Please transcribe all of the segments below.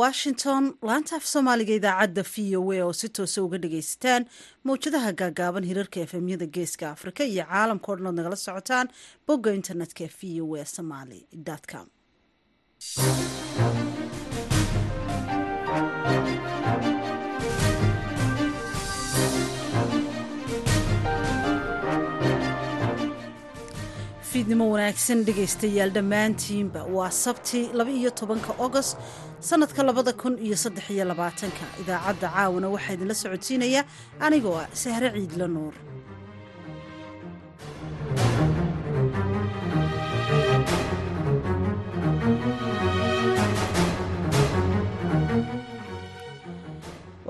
washington laanta af soomaaliga idaacadda v o a oo si toosa uga dhagaysataan mawjadaha gaagaaban hirarka efemyada geeska afrika iyo caalamkao dhan ood nagala socotaan bogga internetka v o a somaly com. Fiidnimo wanaagsan dhegaystayaal dhammaantiinba waa sabti laba-iyo tobanka ogost sannadka labada kun iyo saddex iyo labaatanka. Idaacadda caawana waxaa idinla socodsiinaya anigoo ah sahre ciidla nuur.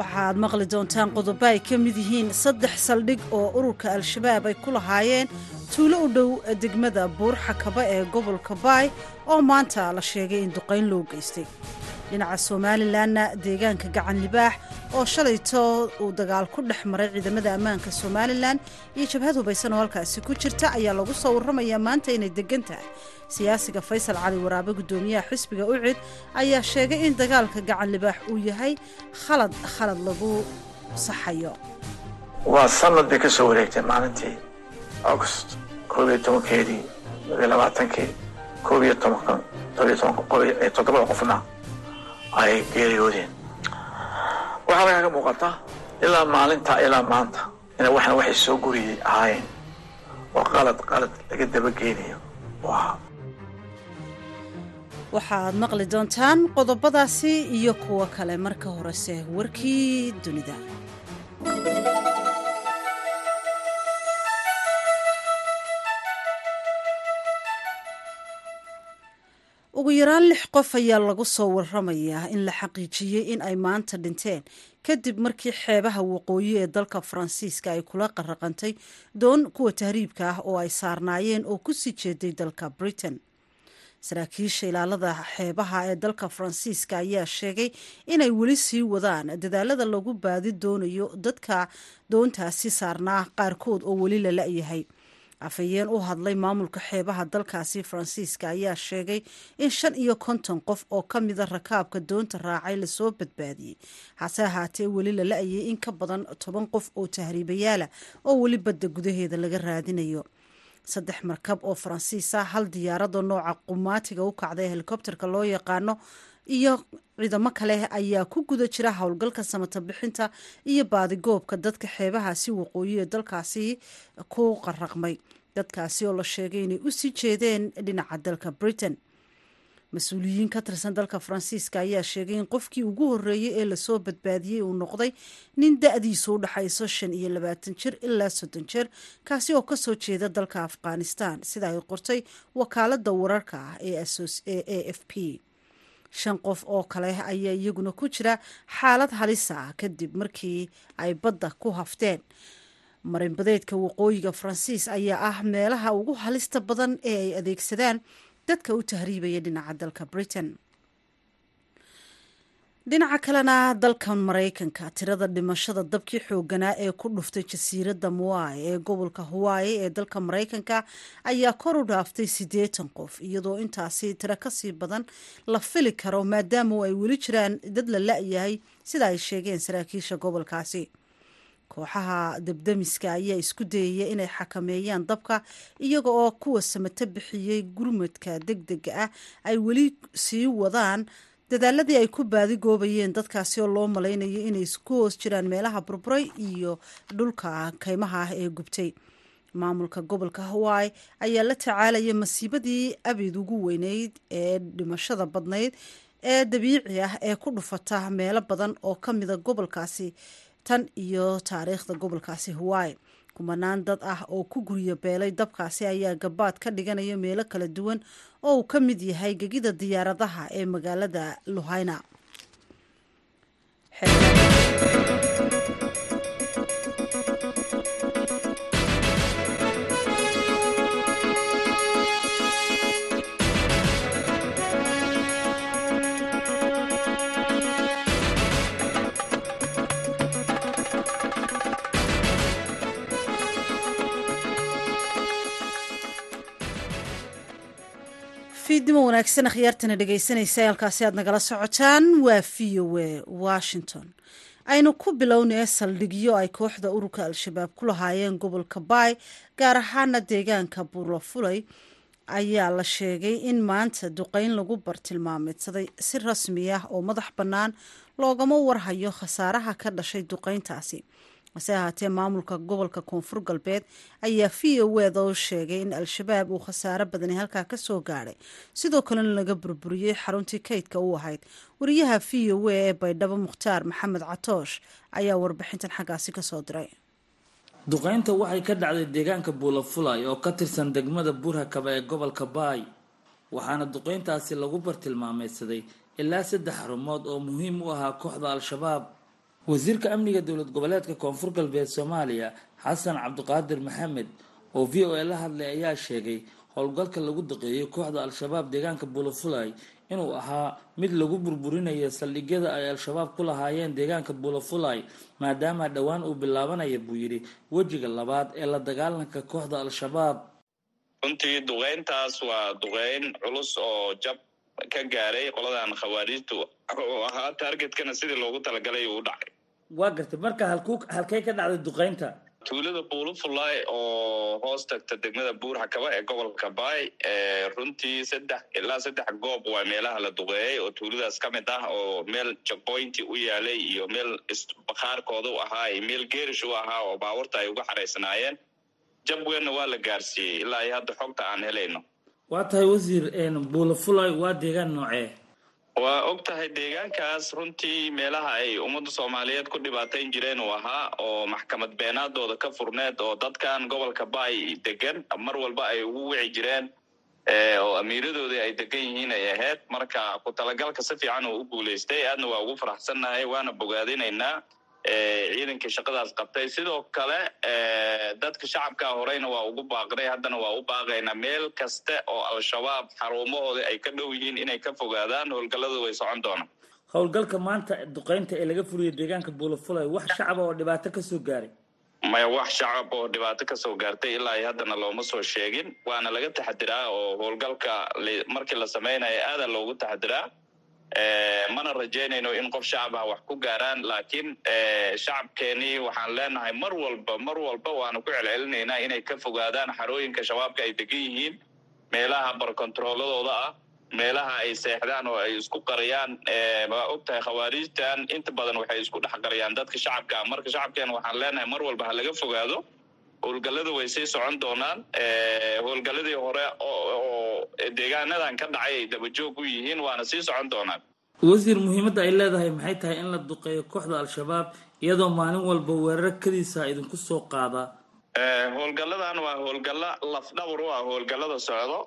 Waxaad maqli doontaan qodobo ay ka mid yihiin saddex saldhig oo ururka al-shabaab ay ku lahaayeen tuulo u dhow degmada buurxakaba ee gobolka baay oo maanta la sheegay in duqayn loo geystay dhinaca somalilanna deegaanka gacan libaax oo shalayto uu dagaal ku dhex maray ciidamada ammaanka somalilan iyo jabhad hubaysan oo halkaasi ku jirta ayaa lagu soo warramayaa maanta inay degan tahay. Siyaasiga faysal cali waraabe guddoomiyaha xisbiga ucid ayaa sheegay in dagaalka gacan libaax uu yahay khalad khalad lagu saxayo. Waa sanad bay ka soo wareegtay maalintii august koob tobankeedii labaatankii koob iyo tobanka todobiyo tobanka ay geeriyoodeen waxaa lagaa ka muuqata ilaa maalinta ilaa maanta ina waxna waxay soo guriyey ahaayeen. Oo qalad qalad laga dabageynayo u ahaa waxaad maqli doontaan qodobadaasi iyo kuwo kale marka horese warkii dunida ugu yaraan lix qof ayaa lagu soo waramayaa in la xaqiijiyey in ay maanta dhinteen. Kadib markii xeebaha waqooyi ee dalka faransiiska ay kula qaraqantay doon kuwa tahriibka ah oo ay saarnaayeen oo ku sii jeeday dalka britain. Saraakiisha ilaalada xeebaha ee dalka faransiiska ayaa sheegay inay weli sii wadaan. Dadaalada lagu baadi doonayo dadka doontaasi saarnaa qaarkood oo weli la la-yahay afhayeen u hadlay maamulka xeebaha dalkaasi faransiiska ayaa sheegay in shan iyo konton qof oo ka mida rakaabka doonta raacay la soo badbaadiyey. Hase ahaatee weli la la-ayay in ka badan toban qof oo tahriibayaala oo weli badda gudaheeda laga raadinayo. Saddex markab oo faransiis ah hal diyaarado nooca qumaatiga u kacda ee helikobterka loo yaqaano iyo ciidamo kale ayaa ku guda jira howlgalka samata bixinta iyo baadigoobka dadka xeebahaasi waqooyi ee dalkaasi ku qaraqmay. Dadkaasi oo la sheegay inay u sii jeedeen dhinaca dalka britain. Mas'uuliyiin ka tirsan dalka faransiiska ayaa sheegay in qofkii ugu horreeyey ee la soo badbaadiyey uu noqday nin da-diisu u dhaxayso shan iyo labaatan jir ilaa soddon jir kaasi oo ka soo jeeda dalka afghanistan. Sida ay qortay wakaalada wararka ah ee a f p shan qof oo kale ayaa iyaguna ku jira xaalad halisa ah kadib markii ay badda ku hafteen. Marinbadeedka waqooyiga faransiis ayaa ah meelaha ugu halista badan ee ay adeegsadaan. Dadka u tahriibaya dhinaca dalka britain dhinaca kalena dalkan maraykanka tirada dhimashada dabkii xooganaa ee ku dhuftay jasiiradda muai ee gobolka hawaii ee dalka maraykanka ayaa kor u dhaaftay siddeetan qof iyadoo intaasi tiro ka sii badan la fili karo maadaama ay weli jiraan dad la la-yahay sida ay sheegeen saraakiisha gobolkaasi. Kooxaha dabdamiska ayaa isku dayaya inay xakameeyaan dabka iyaga oo kuwa samato bixiyey gurmadka deg dega ah ay weli sii wadaan dadaaladii ay ku baadigoobayeen dadkaasi oo loo malaynayo inay ku hoos jiraan meelaha burburay iyo dhulka kaymaha ah ee gubtay. Maamulka gobolka hawaii ayaa la tacaalaya masiibadii abid ugu weyneyd ee dhimashada badnayd ee dabiici ah ee ku dhufata meelo badan oo ka mida gobolkaasi tan iyo taariikhda gobolkaasi hawaii kumanaan dad ah oo ku guryo beelay dabkaasi ayaa gabaad ka dhiganaya meelo kala duwan oo uu ka mid yahay gegida diyaaradaha ee magaalada luhayna fiidnimo wanaagsan akhyaartana dhegaysanaysa halkaasi aad nagala socotaan. Waa v o a washington. Aynu ku bilownay saldhigyo ay kooxda ururka al-shabaab ku lahaayeen gobolka baay gaar ahaana deegaanka buurlafulay ayaa la sheegay in maanta duqeyn lagu bartilmaameedsaday si rasmi ah oo madax bannaan loogama warhayo khasaaraha ka dhashay duqeyntaasi hase ahaatee maamulka gobolka koonfur galbeed ayaa v o eda u sheegay in al-shabaab uu khasaaro badani halkaa ka soo gaadhay sidoo kalena laga burburiyey xaruntii kaydka u ahayd. Wariyaha v o a ee baydhabo mukhtaar maxamed catoosh ayaa warbixintan xaggaasi ka soo diray. Duqeynta waxay ka dhacday deegaanka buulafulay oo ka tirsan degmada buurhakaba ee gobolka baay waxaana duqeyntaasi lagu bartilmaameydsaday ilaa saddex xarumood oo muhiim u ahaa kooxda al-shabaab wasiirka amniga dowlad goboleedka koonfur galbeed soomaaliya xasan cabdiqaadir maxamed oo v o a la hadlay ayaa sheegay howlgalka lagu daqeeyay kooxda al-shabaab deegaanka buulafulay inuu ahaa mid lagu burburinayo saldhigyada ay al-shabaab ku lahaayeen deegaanka buulafulay maadaama dhowaan uu bilaabanaya buu yidhi wejiga labaad ee la dagaalanka kooxda al-shabaab. Runtii duqeyntaas waa duqeyn culus oo jab ka gaaray qoladan khawaarijtu ahaa taargetkana sidii loogu talagalay uu dhacay waa gartay. Marka halkey ka dhacday duqeynta. Tuulada buulufulay oo hoos tagta degmada buurxakaba ee gobolka baay runtii saddex ilaa saddex goob waa meelaha la duqeeyey oo tuuladaas ka mid ah oo meel jagboynti u yaalay iyo meel bakhaarkooda u ahaa iyo meel geerish u ahaa oo baabuurta ay uga xaraysanaayeen jab weynna waa la gaarsiiyey ilaa iyo hadda xogta aan helayno. Waa tahay wasiir buulafulay waa deegaan noocee waa og tahay deegaankaas runtii meelaha ay ummadda soomaaliyeed ku dhibaatayn jireen uu ahaa oo maxkamad beenaadooda ka furneed oo dadkan gobolka baay degan mar walba ay ugu wici jireen oo amiiradoodii ay degan yihiin ay ahayd. Marka ku talagalka si fiican uu u guulaystay aadna waa ugu faraxsannahay waana bogaadinaynaa ciidankii shaqadaas qabtay. Sidoo kale dadka shacabka horeyna waa ugu baaqnay haddana waa u baaqaynaa meel kasta oo al-shabaab xarumahoodii ay ka dhow yihiin inay ka fogaadaan. Howlgalladu way socon doonaan. Howlgalka maanta duqeynta ee laga fuliyay deegaanka buulafulay wax shacaba oo dhibaato ka soo gaaray. Maya wax shacab oo dhibaato ka soo gaartay ilaa iyo haddana looma soo sheegin. Waana laga taxadiraa oo howlgalka markii la samaynayo aada loogu taxadiraa mana rajaynayno in qof shacab ah wax ku gaaraan laakiin shacabkeenii waxaan leenahay mar walba mar walba waanu ku celcelinaynaa inay ka fogaadaan xarooyinka shabaabka ay degan yihiin meelaha barkontrooladooda ah meelaha ay seexdaan oo ay isku qariyaan waa og tahay khawaarijtan inta badan waxay isku dhex qariyaan dadka shacabka. Marka shacabkeena waxaan leenahay mar walba ha laga fogaado howlgallada way sii socon doonaan. Howlgalladii hore oo deegaanadan ka dhacay ay dabajoog u yihiin waana sii socon doonaan. Wasiir muhiimadda ay leedahay maxay tahay in la duqeeyo kooxda al-shabaab iyadoo maalin walba weerar kadiisa idinku soo qaada? Howlgalladan waa howlgallo lafdhawr u ah howlgallada socdo.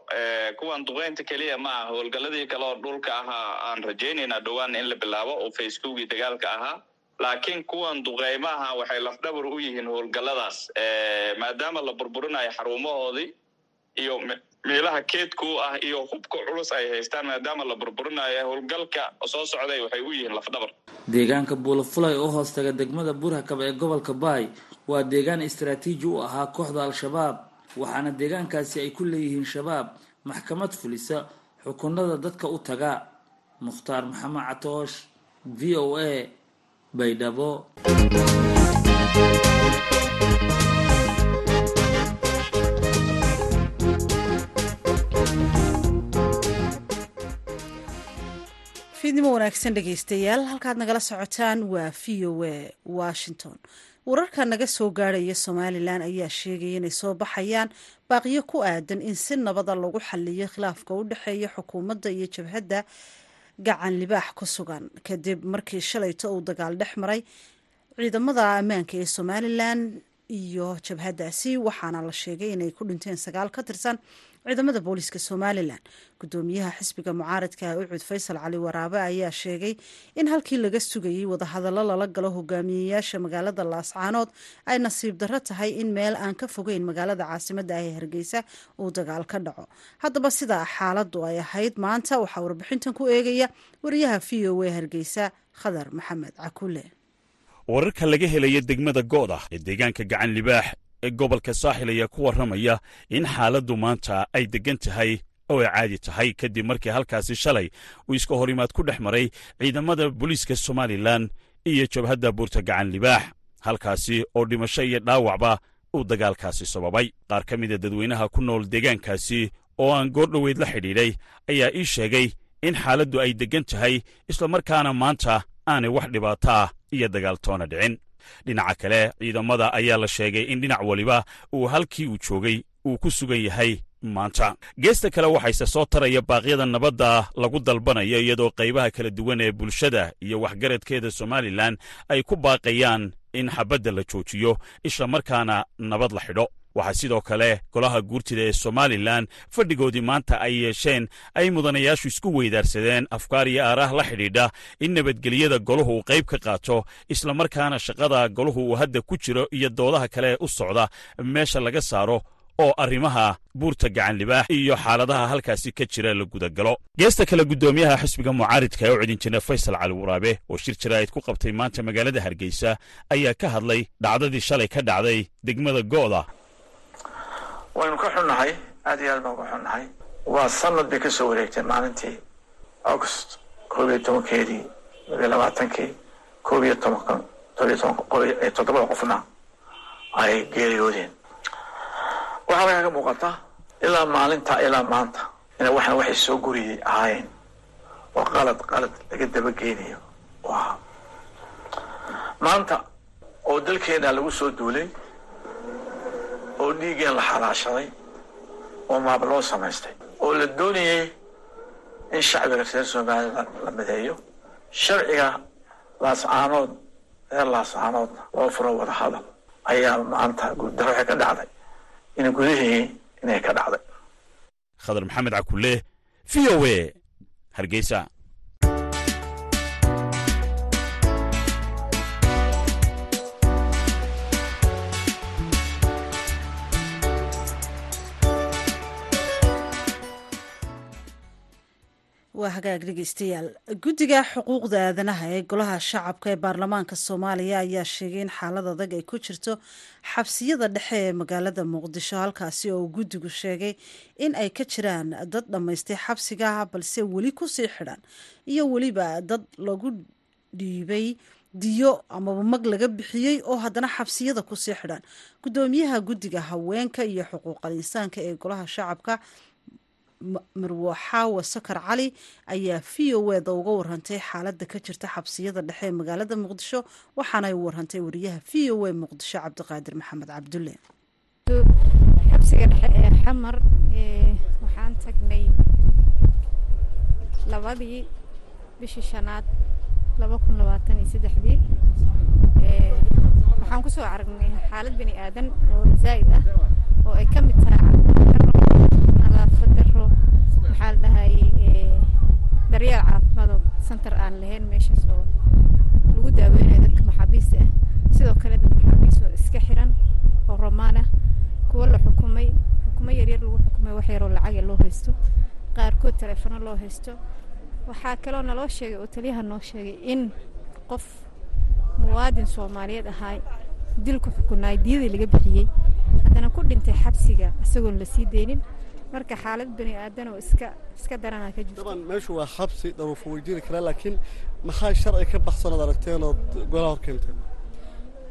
Kuwan duqeynta keliya ma ah howlgalladii kale oo dhulka ahaa aan rajaynaynaa dhowaan in la bilaabo oo facebookii dagaalka ahaa laakiin kuwan duqeymaha waxay lafdhabar u yihiin howlgalladaas maadaama la burburinayo xarumahoodii iyo meelaha keedku ah iyo hubka culus ay haystaan maadaama la burburinayo howlgalka soo socday waxay u yihiin lafdhabar. Deegaanka buulafulay oo hoos taga degmada buurhakaba ee gobolka baay waa deegaan istaraatiiji u ahaa kooxda al-shabaab waxaana deegaankaasi ay ku leeyihiin shabaab maxkamad fulisa xukunada dadka u taga. Mukhtaar maxamed catoosh v o a baydhabo fiidnimo wanaagsan dhegaystayaal halkaad nagala socotaan waa v o a washington. Wararka naga soo gaadhaya somalilan ayaa sheegaya inay soo baxayaan baaqiyo ku aadan in si nabada lagu xaliyo khilaafka u dhexeeya xukuumadda iyo jabhadda gacan libaax ku sugan. Kadib markii shalayto uu dagaal dhex maray ciidamada ammaanka ee somalilan iyo jabhaddaasi waxaana la sheegay inay ku dhinteen sagaal ka tirsan ciidamada booliiska somalilan. Gudoomiyaha xisbiga mucaaradka ucud faysal cali waraabe ayaa sheegay in halkii laga sugayey wadahadallo lala galo hogaamiyeyaasha magaalada laascaanood ay nasiib darro tahay in meel aan ka fogeyn magaalada caasimada ah ee hargeysa uu dagaal ka dhaco. Haddaba sidaa xaaladu ay ahayd maanta waxaa warbixintan ku eegaya wariyaha v o a hargeysa khadar maxamed cakule. Wararka laga helaya degmada goodah ee deegaanka gacan libaax ee gobolka saaxil ayaa ku warramaya in xaaladdu maanta ay deggan tahay oo ay caadi tahay. Kadib markii halkaasi shalay uu iska horimaad ku dhex maray ciidamada booliiska somalilan iyo jabhadda buurta gacan libaax halkaasi oo dhimasho iyo dhaawacba uu dagaalkaasi sababay. Qaar ka mida dadweynaha ku nool deegaankaasi oo aan goordhoweyd la xidhiidhay ayaa ii sheegay in xaaladdu ay deggan tahay islamarkaana maanta aanay wax dhibaato ah iyo dagaaltoona dhicin dhinaca kale ciidamada ayaa la sheegay in dhinac weliba uu halkii uu joogay uu ku sugan yahay maanta. Geesta kale waxayse soo taraya baaqyada nabadda lagu dalbanayo iyadoo qaybaha kala duwan ee bulshada iyo waxgaradkeeda somalilan ay ku baaqayaan in xabadda la joojiyo islamarkaana nabad la xidho waxaa sidoo kale golaha guurtida ee somalilan fadhigoodii maanta ay yeesheen ay mudanayaashu isku weydaarsadeen afkaar iyo aaraah la xidhiidha in nabadgelyada golahu uu qayb ka qaato islamarkaana shaqada golahu uu hadda ku jiro iyo doodaha kale u socda meesha laga saaro oo arrimaha buurta gacan libaax iyo xaaladaha halkaasi ka jira la gudagalo. Geesta kale guddoomiyaha xisbiga mucaaridka ee u cidin jira faysal cali waraabe oo shir jaraa'id ku qabtay maanta magaalada hargeysa ayaa ka hadlay dhacdadii shalay ka dhacday degmada go'da waynu ka xunnahay? Aad iyo aad baan ka xunnahay. Waa sanad bay ka soo wareegtay maalintii august koob iyo tobankeedii labiyo labaatankii koob iyo tobankan todobiyo toban toddobada qofna ay geeriyoodeen. Waxaa markaa ka muuqata ilaa maalinta ilaa maanta ina waxna waxay soo guriyey ahaayeen. Oo qalad qalad laga dabageynayo maanta oo dalkeena lagu soo duulay oo dhiiggeen la xalaashaday oo maab loo samaystay oo la doonayay in shacbiga reer somalilan la mideeyo sharciga laascaanood reer laascaanoodna loo furo wada hadal ayaa maanta guuddaro waxay ka dhacday. In gudihii inay ka dhacday. Khadar maxamed cakulle v o e hargeysa hagaag dhegeystayaal guddiga xuquuqda aadanaha ee golaha shacabka ee baarlamaanka soomaaliya ayaa sheegay in xaalad adag ay ku jirto xabsiyada dhexe ee magaalada muqdisho halkaasi oo guddigu sheegay in ay ka jiraan dad dhammaystay xabsiga balse weli ku sii xidhan. Iyo weliba dad lagu dhiibay diyo amaba mag laga bixiyey oo haddana xabsiyada ku sii xidhan. Guddoomiyaha guddiga haweenka iyo xuquuqal insaanka ee golaha shacabka marwaxaawa sakar cali ayaa v o eda uga warantay xaaladda ka jirta xabsiyada dhexe ee magaalada muqdisho waxaanay warantay wariyaha v o e muqdisho cabdiqaadir maxamed cabdulle. Xabsiga dhexe ee xamar waxaan tagnay labadii bishii shanaad waxaan ku soo aragnay xaalad bani aadan oo zaa'id ah oo ay ka mid tahay nadaafad daro maxaa la dhahayay daryeel caafimaadoo santar aan lahayn meeshaas oo lagu daaweynayo dadka maxaabiista ah. Sidoo kale dad maxaabiis oo iska xiran oo romaan ah kuwo la xukumay xukumo yaryar lagu xukumay wax yaroo lacaga loo haysto qaarkood taleefono loo haysto. Waxaa kaloo naloo sheegay oo taliyaha noo sheegay in qof muwaadin soomaaliyeed ahaa dilku xukunaay diyadii laga bixiyey haddana ku dhintay xabsiga isagoon la sii deynin marka xaalad bani aadan oo iska iska darana ka jirto. Daban meeshu waa xabsi dharuufa weydiin kara laakiin maxaa sharci ka baxsan ood aragteen ood golaha hor keenteen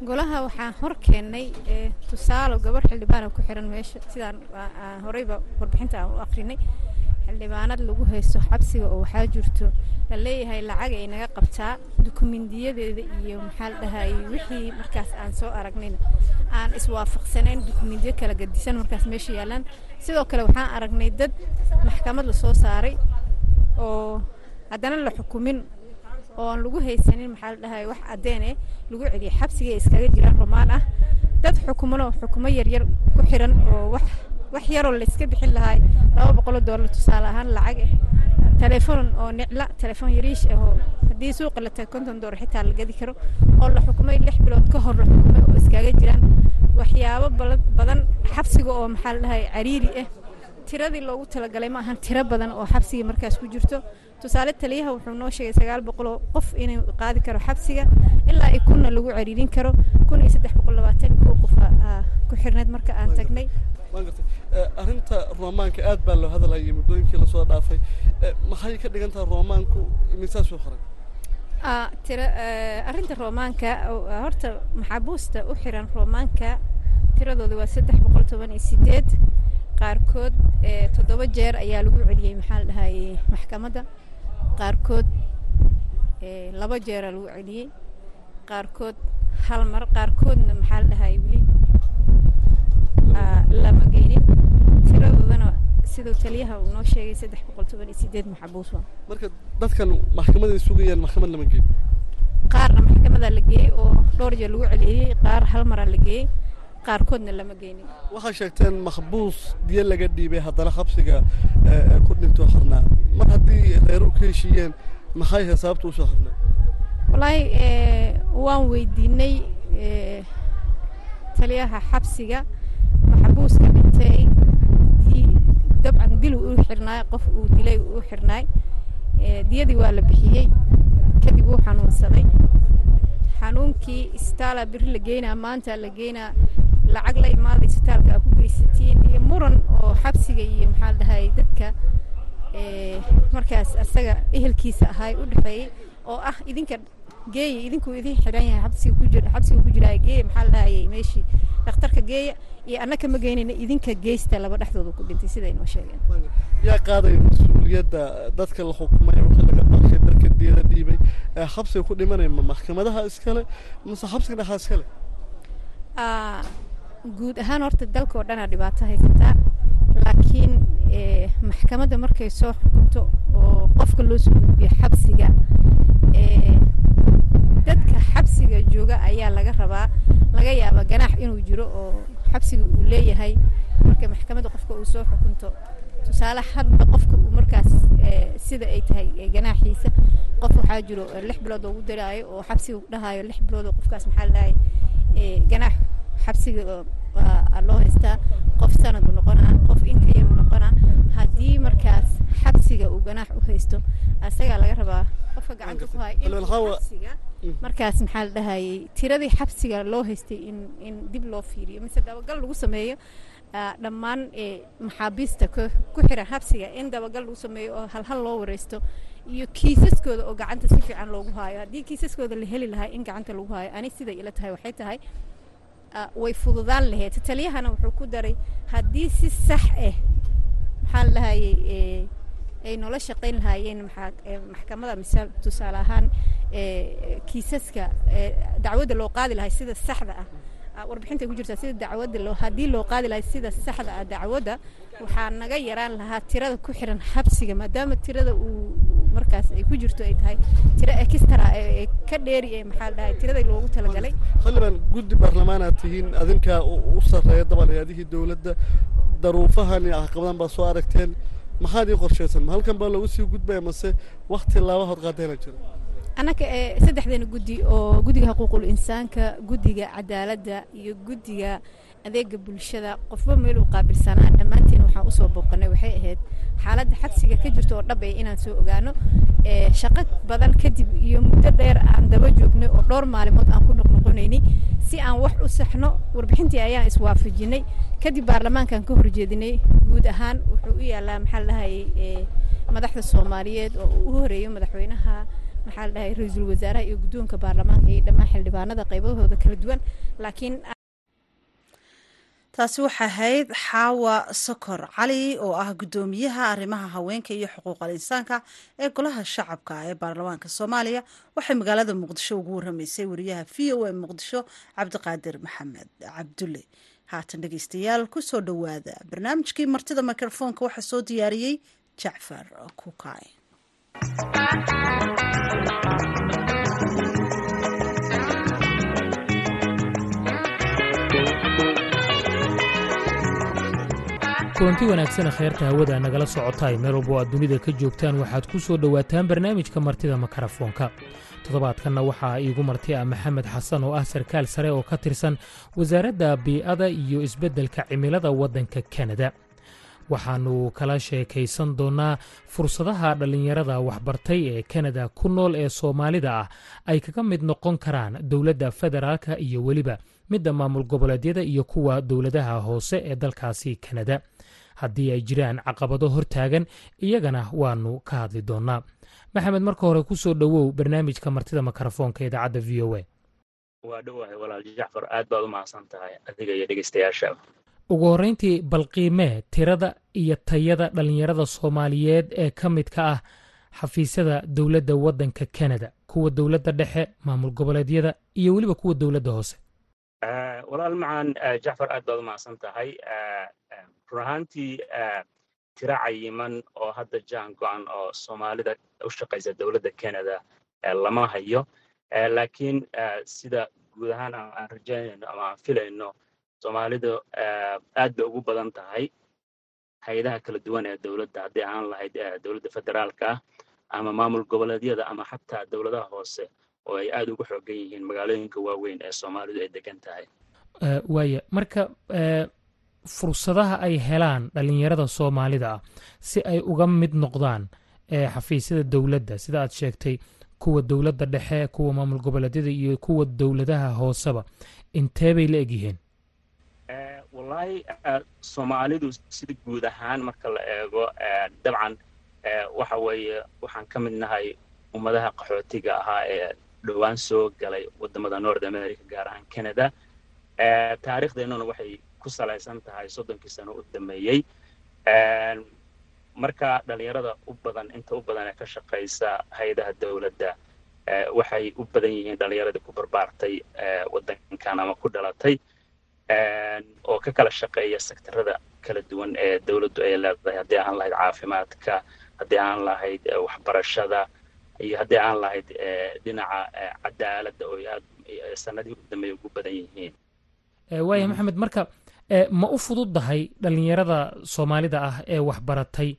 golaha waxaan hor keennay eh, tusaalo gabar xildhibaana ku xiran meesha sidaan ah, ah, horeyba warbixinta aan u akrinay xildhibaanad lagu haysto xabsiga oo waxaa jirto la leeyahay lacag ay naga qabtaa dukumindiyadeeda iyo maxaa la dhahay wixii markaas aan soo aragnayna aan iswaafaqsanayn dukumindiyo kala gadisan markaas meesha yaalaan. Sidoo kale waxaan aragnay dad maxkamad la soo saaray oo haddana la xukumin oon lagu haysanin maxaa la dhahay wax caddeen eh lagu celiyay xabsigay iskaga jiraan romaan ah. Dad xukumanoo xukumo yaryar ku xiran oo wax wax yaroo layska bixin lahaa. Laba boqoloo doolar tusaale ahaan lacag ah telefoon oo nicla telefoon yariish ah oo haddii suuqa la tago konton doolar xitaa la gadi karo oo la xukumay lix bilood ka hor la xukumay oo iskaga jiraan. Waxyaabo badan xabsiga oo maxaa la dhahay cariiri ah tiradii loogu talagalay ma ahan tiro badan oo xabsiga markaas ku jirto. Tusaale taliyaha wuxuu noo sheegay sagaal boqol oo qof inuu qaadi karo xabsiga ilaa i kunna lagu cariirin karo. Kun iyo saddex boqol labaatan koo qof ku xirneed marka aan tagnay arrinta roomaanka aad baa loo hadalhayay muddooyinkii la soo dhaafay. Maxay ka dhigan tahay roomaanku misaas u xiran tira arrinta roomaanka horta maxaabuusta u xiran roomaanka tiradooda waa saddex boqol toban iyo sideed qaarkood toddoba jeer ayaa lagu celiyey maxaa la dhahayey maxkamadda qaarkood laba jeeraa lagu celiyey qaarkood hal mar qaarkoodna maxaa la dhahayay weli. Lama geynin tiradoodana siduu taliyaha uu noo sheegay saddex boqol toban iyo sideed maxabuus waa. Marka dadkan maxkamaday sugayaan maxkamad lama geeyo. Qaarna maxkamadaa la geeyey oo dhowr jeer lagu celceliyey qaar hal maraa la geeyey qaarkoodna lama geynin waxaa sheegteen maxbuus diyo laga dhiibay haddana xabsiga ku dhintoo xirnaa mar haddii reeru ka heshiiyeen maxay ahayd sababta u soo xirnaa wallaahi waan weydiinay taliyaha xabsiga maxbuuska dhintay dabcan dil uu xirnaay qof uu dilay uu xirnaay diyadii waa la bixiyey kadib wuu xanuunsaday. Xanuunkii isbitaala biri la geynaa maanta la geynaa lacag la imaaday isbitaalka aa ku geysatiin iyo muran oo xabsiga iyo maxaa la dhahay dadka markaas asaga ehelkiisa ahay u dhexeeyey oo ah idinka geeya idinkuu idin xiran yahay xabsiga ku jira xabsiga ku jiraa geeya maxaa la dhahayay meeshii dhakhtarka geeya iyo annaka ma geynayna idinka geysta laba dhexdooda ku dhintay sida inoo sheegeen yaa qaadaya mas'uuliyadda dadka la xukumay wixii laga baxshay dadka diyada dhiibay xabsiga ku dhimanaya ma maxkamadaha iskale mase xabsiga dhexaa iskale? Guud ahaan horta dalka oo dhanaa dhibaato haysataa laakiin maxkamadda markay soo xukunto oo qofka loo soo gudbiyo xabsiga dadka xabsiga jooga ayaa laga rabaa laga yaaba ganaax inuu jiro oo xabsiga uu leeyahay marka maxkamadda qofka uu soo xukunto. Tusaale hadba qofka markaas sida ay tahay ganaaxiisa qof waxaa jiro lix bilood ugu daraayo oo xabsiga dhahayo lix bilood oo qofkaas maxaa la ganaax xabsiga loo haystaa. Qof sanadu noqonaa qof inkayau noqonaa. Haddii markaas xabsiga uu ganaax u haysto asagaa laga rabaa qofka gacanta ku haya in xabsiga markaas maxaa la dhahayay tiradii xabsiga loo haystay in in dib loo fiiriyo. Mise dabagal lagu sameeyo dhammaan maxaabiista ku xiran xabsiga in dabagal lagu sameeyo oo halhal loo wareysto iyo kiisaskooda oo gacanta si fiican loogu haayo. Haddii kiisaskooda la heli lahaa in gacanta lagu haayo ani siday ila tahay waxay tahay way fududaan lahayd taliyahana wuxuu ku daray haddii si sax ah maxaa la dhahayay ay noola shaqayn lahaayeen maxkamada misaal tusaale ahaan kiisaska dacwadda loo qaadi lahay sida saxda ah. Warbixintay ku jirtaa sida dacwadda loo haddii loo qaadi lahay sida saxda ah dacwadda waxaa naga yaraan lahaa tirada ku xiran xabsiga maadaama tirada uu markaas ay ku jirto ay tahay. Tiro extra ee ka dheeri ee maxaa la dhahay? Tirada loogu talagalay. Xildhibaan guddi baarlamaanaad tihiin adinkaa u sarreeya daban hay'adihii dowladda daruufahan iyo caqabadan baa soo aragteen. Maxaad ii qorshaysan ma halkan baa loogu sii gudbaya mase wakti laabahood qaadeena jira annaka saddexdeena guddi oo guddiga xuquuqul insaanka guddiga cadaaladda iyo guddiga adeega bulshada. Qofba meel uu qaabilsanaa dhammaanteen waxaan u soo booqanay waxay ahayd xaaladda xabsiga ka jirta oo dhab ee inaan soo ogaano. Shaqo badan kadib iyo muddo dheer aan daba joognay oo dhowr maalimood aan ku noqnoqonaynay si aan wax u saxno warbixintii ayaan iswaafajinay. Kadib baarlamaankaan ka horjeedinay guud ahaan wuxuu u yaalaa maxaa la dhahayay madaxda soomaaliyeed oo uu u horeeyo madaxweynaha maxaa la dhahay ra'iisul wasaaraha iyo guddoonka baarlamaanka iyo dhammaan xildhibaanada qaybahooda kala duwan. Laakiin taasi waxay ahayd xaawa sokor cali oo ah guddoomiyaha arrimaha haweenka iyo xuquuqal insaanka ee golaha shacabka ee baarlamaanka soomaaliya. Waxay magaalada muqdisho ugu waramaysay wariyaha v o a muqdisho cabdiqaadir maxamed cabdulle. Haatan dhegeystayaal ku soo dhowaada barnaamijkii martida mikrofoonka waxaa soo diyaariyey jacfar kukaay kulanti wanaagsan kheyrta hawada nagala socotaay. Meel walbo aad dunida ka joogtaan waxaad ku soo dhowaataan barnaamijka martida makarafoonka. Toddobaadkanna waxaa iigu marti ah maxamed xasan oo ah sarkaal sare oo ka tirsan wasaaradda bii'ada iyo isbeddelka cimilada waddanka kanada waxaannu kala sheekaysan doonnaa fursadaha dhallinyarada waxbartay ee kanada ku nool ee soomaalida ah ay kaga mid noqon karaan dowladda federaalka iyo weliba. Midda maamul goboleedyada iyo kuwa dowladaha hoose ee dalkaasi kanada haddii ay jiraan caqabado hortaagan iyagana waanu ka hadli doonnaa maxamed marka hore ku soo dhowow barnaamijka martida mikrofoonka idaacadda v o a. Waa dhowahay walaal jacfar aad baad u mahadsan tahay adiga iyo dhegeystayaasha. Ugu horrayntii balqiimee tirada iyo tayada dhallinyarada soomaaliyeed ee ka midka ah xafiisyada dowladda waddanka kanada kuwa dowladda dhexe maamul goboleedyada iyo weliba kuwa dowladda hoose. Walaal macaan jacfar aad baad u mahadsan tahay run ahaantii tiro cayiman oo hadda jaan go-an oo soomaalida u shaqaysa dowladda canada lama hayo. Laakiin sida guud ahaan aan rajaynayno ama aan filayno soomaalidu aad bay ugu badan tahay hay'adaha kala duwan ee dowladda. Haddii aan lahayd dowladda federaalka ah ama maamul goboleedyada ama xataa dowladaha hoose oo ay aad ugu xoogan yihiin magaalooyinka waaweyn ee soomaalidu ay degan tahay. Waaya marka fursadaha ay helaan dhallinyarada soomaalida ah si ay uga mid noqdaan xafiisyada dowladda sida aad sheegtay kuwa dowladda dhexe kuwa maamul goboleedyada iyo kuwa dowladaha hooseba intee bay la egyihiin. Wallaahi soomaalidu sida guud ahaan marka la eego dabcan waxa weeye waxaan ka mid nahay ummadaha qaxootiga ahaa ee dhowaan soo galay waddamada north america gaar ahaan canada. Taariikhdeennuna waxay ku salaysan tahay soddonkii sano u dameeyey marka dhallinyarada u badan inta u badan ee ka shaqaysa hay'adaha dowladda waxay u badan yihiin dhallinyaradii ku barbaartay waddankan ama ku dhalatay oo ka kala shaqeeya sektarada kala duwan ee dowladdu ay leedahay. Haddii aan lahayd caafimaadka haddii aan lahayd waxbarashada iyo haddii aan lahayd dhinaca cadaaladda oo sanadihii u dambeeya ugu badan yihiin. Waaya maxamed marka ma u fududdahay dhallinyarada soomaalida ah ee waxbaratay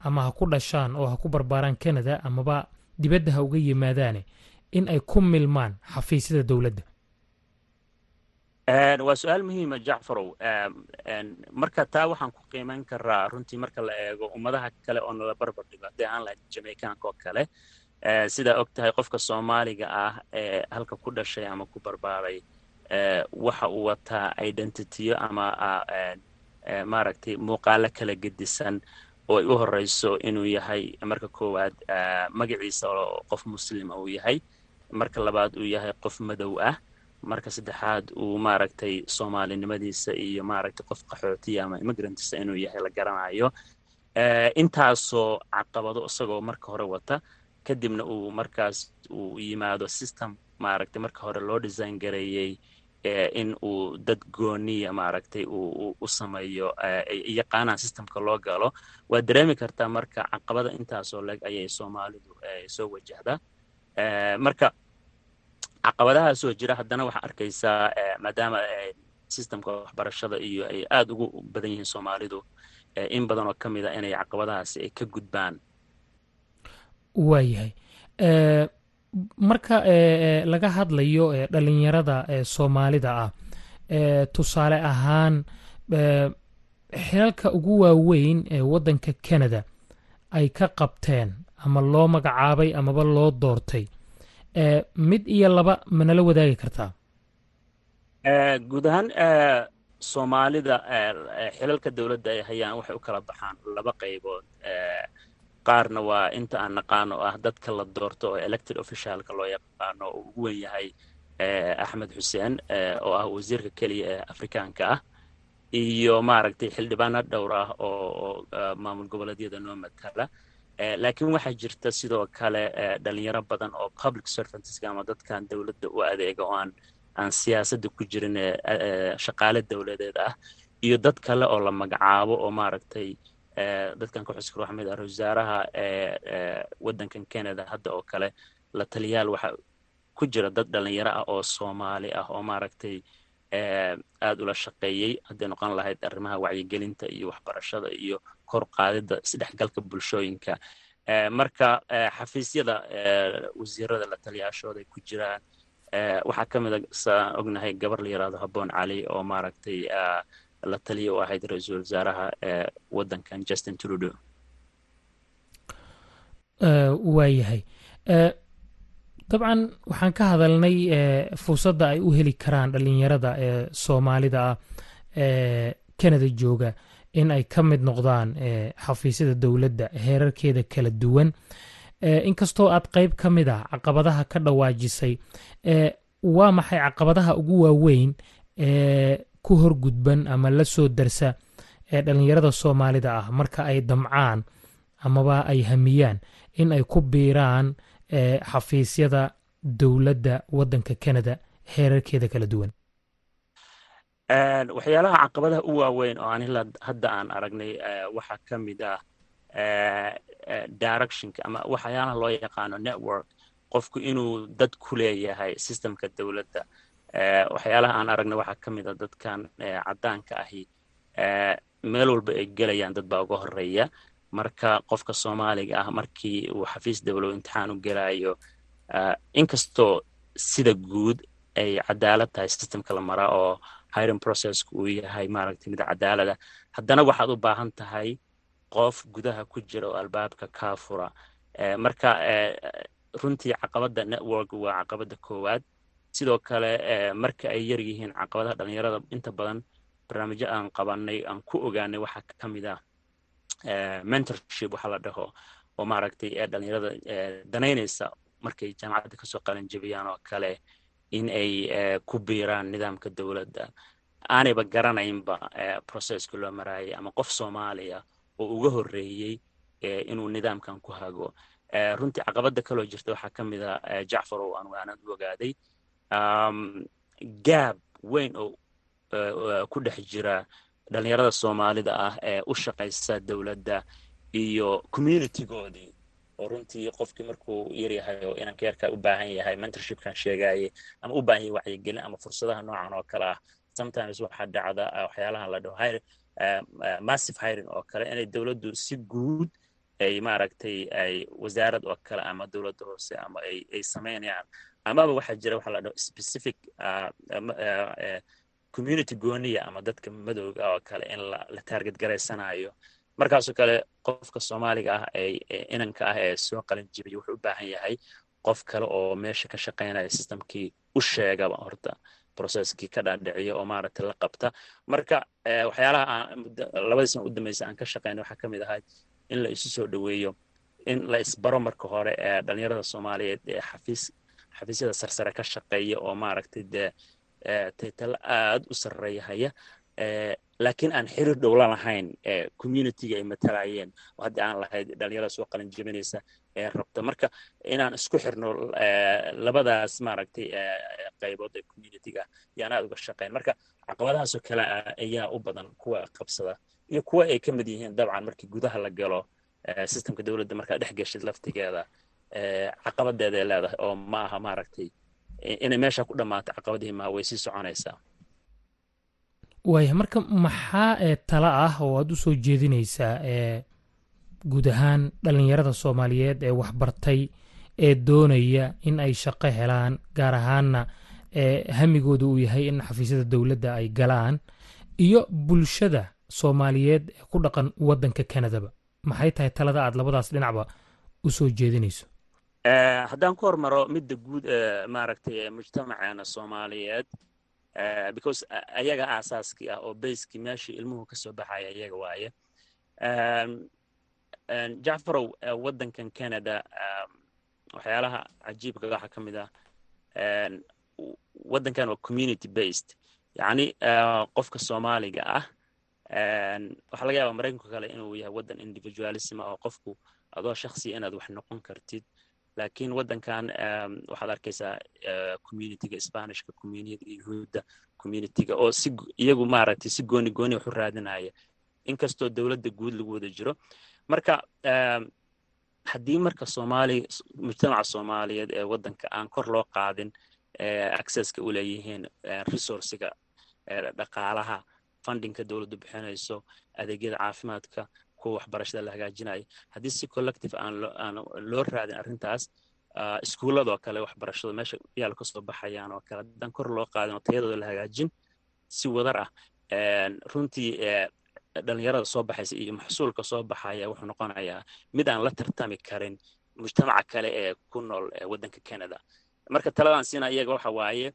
ama ha ku dhashaan oo ha ku barbaaraan canada amaba dibadda ha uga yimaadaane in ay ku milmaan xafiisyada dowladda? Waa su'aal muhiima jacfarow marka taa waxaan ku qiimayn karaa runtii marka la eego ummadaha kale oo nala barbar dhigo haddii aan lahayd jamaicanka kale sidaa og tahay qofka soomaaliga ah ee halka ku dhashay ama ku barbaaray waxa uu wataa identityo ama maaragtay muuqaalo kala gedisan oo ay u horeyso inuu yahay marka koowaad magaciisa oo qof muslima uu yahay. Marka labaad uu yahay qof madow ah. Marka saddexaad uu maaragtay soomaalinimadiisa iyo maaragtay qof qaxootiya ama immigrantisa inuu yahay la garanayo. Intaasoo caqabado isagoo marka hore wata kadibna uu markaas uu yimaado system maaragtay marka hore loo design gareeyey in uu dad gooniya maaragtay uu u sameeyo yaqaanaan systemka loo galo waad dareemi kartaa marka caqabada intaasoo leg ayay soomaalidu soo wajahdaa marka caqabadahaasoo jira haddana waxaa arkaysaa maadaama systemka waxbarashada iyo ay aada ugu badan yihiin soomaalidu in badan oo ka mid a inay caqabadahaasi ay ka gudbaan. Waayahay marka laga hadlayo dhalinyarada soomaalida ah tusaale ahaan xilalka ugu waaweyn ee waddanka canada ay ka qabteen ama loo magacaabay amaba loo doortay mid iyo laba manala wadaagi kartaa? Guud ahaan soomaalida xilalka dowladda ay hayaan waxay u kala baxaan laba qaybood qaarna waa inta aan naqaano ah dadka la doorto oo elected officialka loo yaqaano uu ugu wen yahay axmed xuseen oo ah wasiirka keliya ee afrikaanka ah iyo maaragtay xildhibaano dhowr ah oo maamul goboleedyada noo matala laakiin waxaa jirta sidoo kale dhalinyaro badan oo public servantska ama dadkan dowladda u adeega oo aan aan siyaasadda ku jirin shaqaale dowladeed ah iyo dad kale oo la magacaabo oo maaragtay dadkan ku xuskar waxaa mid ah wasaaraha waddankan canada hadda oo kale la taliyaal waxa ku jira dad dhalinyaro ah oo soomaali ah oo maaragtay aada ula shaqeeyey hadday noqon lahayd arrimaha wacyigelinta iyo waxbarashada iyo kor qaadidda isdhexgalka bulshooyinka. Marka xafiisyada wasiirada la taliyaashooda ay ku jiraan waxaa ka mid a saan ognahay gabar la yiraahdo habboon cali oo maaragtay la taliya u ahayd ra'iisul wasaaraha waddankan justin trudeau. Waayahay dabcan waxaan ka hadalnay fursadda ay u heli karaan dhalinyarada ee soomaalida ah ee canada jooga in ay ka mid noqdaan xafiisyada dowladda heerarkeeda kala duwan. Inkastoo aad qeyb ka mid ah caqabadaha ka dhawaajisay waa maxay caqabadaha ugu waaweyn ee ku horgudban ama la soo darsa ee dhalinyarada soomaalida ah marka ay damcaan amaba ay hamiyaan in ay ku biiraan xafiisyada dowladda waddanka canada heerarkeeda kala duwan. Waxyaalaha caqabadaha u waaweyn oo aan hadda aan aragnay waxaa ka mid ah directionka ama waxyaalaha loo yaqaano network qofku inuu dad ku leeyahay systemka dowladda waxyaalaha aan aragnay waxaa ka mid a dadkan caddaanka ahi. Meel walba ay gelayaan dad baa uga horreeya marka qofka soomaaliga ah markii uu xafiis dowlow imtixaan u gelayo inkastoo sida guud ay cadaalad tahay systemka la maraa oo hiring processka uu yahay maaragtay mid cadaalada haddana waxaad u baahan tahay qof gudaha ku jira oo albaabka kaa fura. Marka runtii caqabadda network waa caqabadda koowaad sidoo kale marka ay yar yihiin caqabadaha dhalinyarada inta badan barnaamijyo aan qabanay aan ku ogaanay waxaa ka mid ah mentorship waxa la dhaho oo maaragtay dhalinyarada danaynaysa markay jaamacadda ka soo qalanjebiyaan oo kale in ay ku biiraan nidaamka dowladda. Aanayba garanaynba processka loo maraayay ama qof soomaaliya oo uga horreeyey inuu nidaamkan ku hago. Runtii caqabadda kaloo jirta waxaa ka a jacfarow anu aanad u ogaaday gaab weyn oo ku dhex jira dhalinyarada soomaalida ah ee u shaqaysa dowladda iyo communitygoodii oo runtii qofkii markuu yaryahay oo inanka yarka u baahan yahay mentorshipkan sheegaye ama u baahan yahay wacyigelin ama fursadaha noocan oo kale ah. Sometimes waxaa dhacda waxyaalahan la dhaho hir massive hiring oo kale inay dowladdu si guud ay maaragtay ay wasaarad oo kale ama dowladda hoose ama ay samaynayaan amaba waxaa jira waxa la dhaho specific community gooniya ama dadka madowga oo kale in la target garaysanayo markaasoo kale qofka soomaaliga ah ee inanka ah ee soo qalin jibiya wuxuu u baahan yahay qof kale oo meesha ka shaqaynaya systemkii u sheegaba horta processkii ka dhaadhiciya oo maaragtay la qabta. Marka waxyaalaha labadii sana u aan ka shaqaynay waxaa ka mid in la isu soo dhoweeyo in la isbaro marka hore ee dhalinyarada soomaaliyeed ee xafiis xafiisyada sarsare ka shaqeeya oo maaragtay dee taytalo aad u sarreeya haya laakiin aan xiriir dhow la lahayn communityga ay matalayeen oo haddii aan lahayd dhalinyarada soo qalin jebinaysa ee rabta marka inaan isku xirno labadaas maaragtay qaybood ee communityga yaan aad uga shaqayn marka caqabadahaasoo kale ayaa u badan kuwa qabsada iyo kuwa ay ka mid yihiin dabcan markii gudaha la galo systemka dowladda markaa dhex geshid laftigeeda caqabadeeda ay leedahay oo ma aha maaragtay inay meesha ku dhammaato caqabadihii maa way sii soconaysaa. Waaya marka maxaa ee tala ah oo aad u soo jeedinaysaa ee guud ahaan dhalinyarada soomaaliyeed ee waxbartay ee doonaya in ay shaqo helaan gaar ahaanna ee hamigooda uu yahay in xafiisyada dowladda ay galaan iyo bulshada soomaaliyeed ee ku dhaqan waddanka kanadaba. Maxay tahay talada aad labadaas dhinacba u soo jeedinayso haddaan ku hormaro midda guud ee maaragtay mujtamaceena soomaaliyeed because ayaga aasaaskii ah oo bayskii meeshii ilmuhu ka soo baxaya iyaga waaye. Jacfarow waddankan canada waxyaalaha cajiibka waxaa ka mid ah waddankan waa community based yacni qofka soomaaliga ah waxaa laga yaabaa maraykanka kale inuu yahay waddan individualism ah oo qofku adoo shaksiya inaad wax noqon kartid laakiin waddankan waxaad arkaysaa communityga spanishka communityga yuhuudda communityga oo si iyagu maaragtay si gooni gooni wax u raadinaya. Inkastoo dowladda guud lagu wada jiro. Marka haddii marka soomaali mujtamaca soomaaliyeed ee waddanka aan kor loo qaadin accesska u leeyihiin resourciga dhaqaalaha fundingka dowladdu bixinayso adeegyada caafimaadka kuwa waxbarashada la hagaajinayo haddii si collective aan loo raadin arrintaas iskuulladoo kale waxbarashada meesha yaal ka soo baxayaan oo kale. Haddaan kor loo qaadin oo tayadooda la hagaajin si wadar ah runtii dhalinyarada soo baxaysa iyo maxsuulka soo baxaya wuxuu noqonayaa mid aan la tartami karin mujtamaca kale ee ku nool waddanka canada. Marka taladan siina iyaga waxa waaye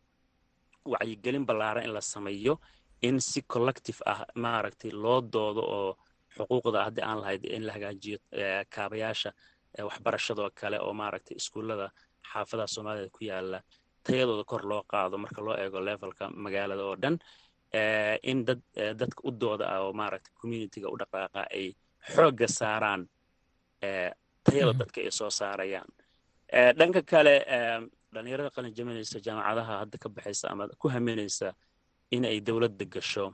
wacyigelin ballaaran in la sameeyo in si collective ah maaragtay loo doodo oo xuquuqda haddii aan lahayd in la hagaajiyo kaabayaasha waxbarashadoo kale oo maaragtay iskuullada xaafadaha soomaalida ku yaalla tayadooda kor loo qaado marka loo eego levelka magaalada oo dhan in dad dadka u dooda ah oo maaragtay communityga u dhaqaaqa ay xoogga saaraan tayada dadka ay soo saarayaan. Dhanka kale dhalinyarada qalin jaminaysa jaamacadaha hadda ka baxaysa ama ku haminaysa in ay dowladda gasho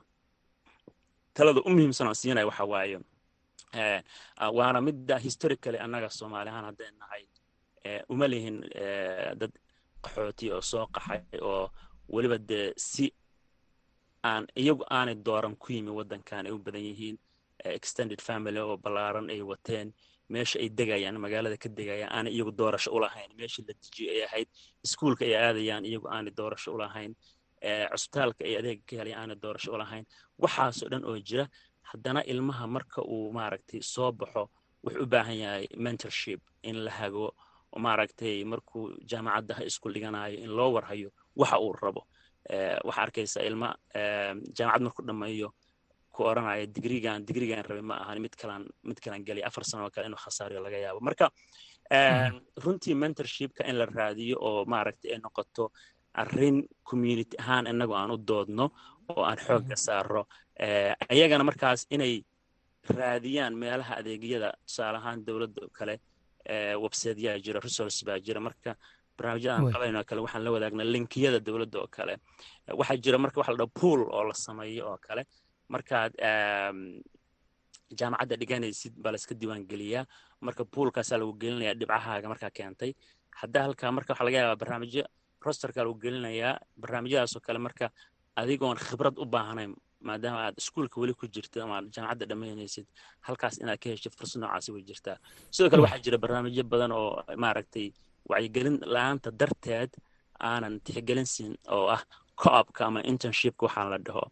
talada u muhiimsan oo siinaya waxa waaye. Waana midda historically annaga soomaali ahaan hadday nahay uma lihin dad qaxooti oo soo qaxay oo weliba dee si aan iyagu aanay dooran ku yimi waddankan ay u badan yihiin extended family oo ballaaran ay wateen meesha ay degayaan magaalada ka degayaan aanay iyagu doorasho u lahayn meesha la dejiyo ay ahayd iskuulka ay aadayaan iyagu aanay doorasho u lahayn cusbitaalka ay adeega ka helayaan aanay doorasho u lahayn. Waxaasoo dhan oo jira haddana ilmaha marka uu maaragtay soo baxo wuxuu u baahan yahay mentorship in la hago maaragtay markuu jaamacadda ha isku dhiganayo in loo warhayo waxa uu rabo. Waxaa arkaysa ilma jaamacad markuu dhammeeyo ku oranaya digrigan digrigan rabe ma ahan mid kalan mid kalan geliya afar sano oo kale inuu khasaariyo laga yaabo. Marka runtii mentorshipka in la raadiyo oo maaragtay ay noqoto arrin community ahaan inagu aan u doodno oo aan xoogga saaro ayagana markaas inay raadiyaan meelaha adeegyada tusaale ahaan dowladda oo kale websiteyaa jira resource baa jira. Marka barnaamijyadaan qabayno kale waxaan la wadaagnaa linkiyada dowladda oo kale. Waxaa jira marka waxa la pool oo la sameeyo oo kale. Markaad jaamacadda dhiganaysid baa layska diiwaan geliyaa. Marka poolkaasaa lagu gelinayaa dhibcahaaga markaa keentay. Haddaa halkaa marka waxaa laga yaabaa barnaamijyo rosterkaa lagu gelinayaa barnaamijyadaasoo kale marka adigoon khibrad u baahnayn maadaama aad iskuulka weli ku jirtid ama jaamacadda dhammaynaysid halkaas inaad ka heshid fursad noocaasi way jirtaa. Sidoo kale waxaa jira barnaamijyo badan oo maaragtay wacyigelin la'aanta darteed aanan tixgelin siin oo ah co-opka ama internshipka waxaan la dhaho.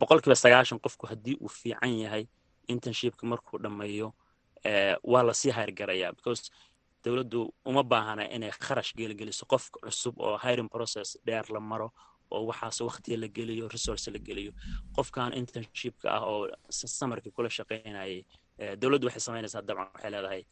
Boqolkiiba sagaashan qofku haddii uu fiican yahay internshipka markuu dhammeeyo waa la sii hayrgarayaa because dowladdu uma baahana inay kharash geligeliso qofka cusub oo hiring process dheer la maro oo waxaas waqtiga la geliyo resource la geliyo. Qofkan internshipka ah oo samarkii kula shaqaynayay dowladdu waxay samaynaysaa dabcan waxay leedahay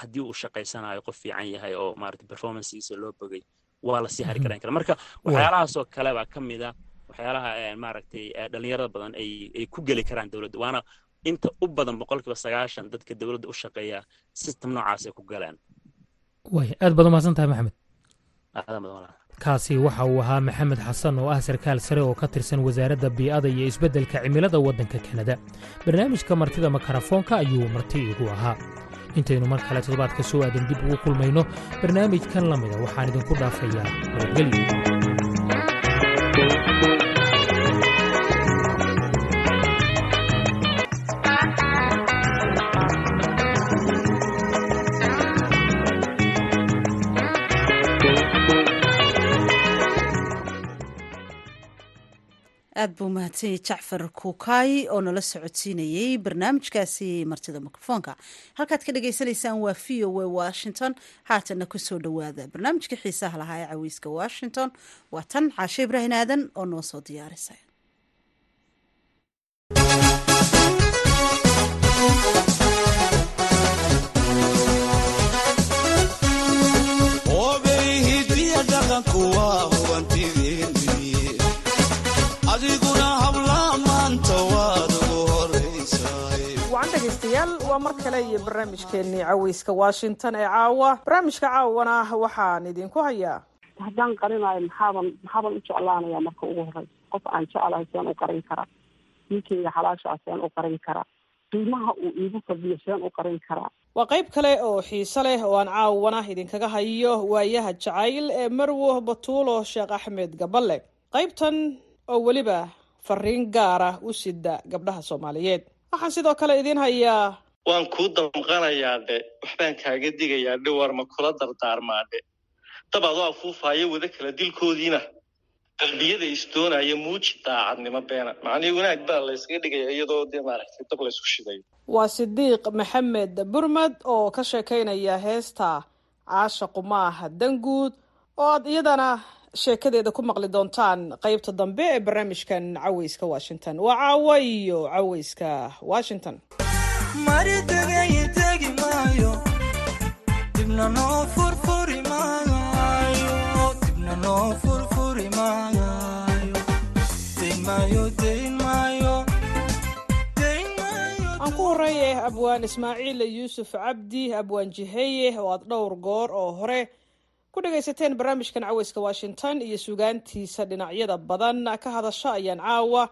haddii uu shaqaysanayo qof fiican yahay oo maarata performancegiisa loo bogay waa la sii hari garan kara marka waxyaalahaasoo kale baa ka mid a waxyaalaha maaragtay dhalinyarada badan ay ay ku geli karaan dowladda waana inta u badan boqolkiiba sagaashan dadka dowladda u shaqeeya system noocaas ay ku galeen. Way aad baad umahadsan tahay maxamed. Kaasi waxa uu ahaa maxamed xasan oo ah sarkaal sare oo ka tirsan wasaaradda bii'ada iyo isbeddelka cimilada waddanka kanada. Barnaamijka martida makarafoonka ayuu marti igu ahaa. Intaynu mar kale toddobaadka soo aadan dib ugu kulmayno barnaamijkan la mida waxaan idinku dhaafayaa nabadgelyo aad buu mahadsanyay jacfar kuukaay oo nala socodsiinayey barnaamijkaasi martida mikrofoonka. Halkaad ka dhagaysanaysaan waa v o a washington. Haatanna ku soo dhowaada barnaamijka xiisaha lahaa ee caweyska washington. Waa tan caashe ibraahin aadan oo noo soo diyaarisay dhegaystayaal waa mar kale iyo barnaamijkeennii caweyska washington ee caawa. Barnaamijka caawana waxaan idinku hayaa. Haddaan qarinayo maxaaban maxaaban u jeclaanaya marka ugu horeysa qof aan jeclahay seen u qarin karaa. Ninkeyga xalaashaa seen u qarin karaa. Qiimaha uu iigu fadhiyo seen u qarin karaa. Waa qayb kale oo xiise leh oo aan caawana idinkaga hayo waayaha jacayl ee marwo batuulo sheekh axmed gaballe. Qaybtan oo weliba fariin gaara u sida gabdhaha soomaaliyeed waxaan sidoo kale idiin hayaa. Waan kuu damqanayaa dhe waxbaan kaaga digayaa dhe war ma kula dardaarmaa dhe dab adoo afuufaayo wada kala dilkoodiina. Qalbiyada isdoonaya muuji daacadnimo beena. Macnihii wanaag baa layskaga dhigaya iyadoo dee maaragtay dab laysku shidayo. Waa sidiiq maxamed burmad oo ka sheekaynaya heesta caasha qumaaha danguud oo aad iyadana sheekadeeda ku maqli doontaan qeybta dambe ee barnaamijkan caweyska washington. Waa caawa iyo caweyska washington. Abwaan ismaaciil yuusuf cabdi abwaan jiheye oo aad dhowr goor oo hore ku dhagaysateen barnaamijkan caweyska washington iyo sugaantiisa dhinacyada badan ka hadasha ayaan caawa.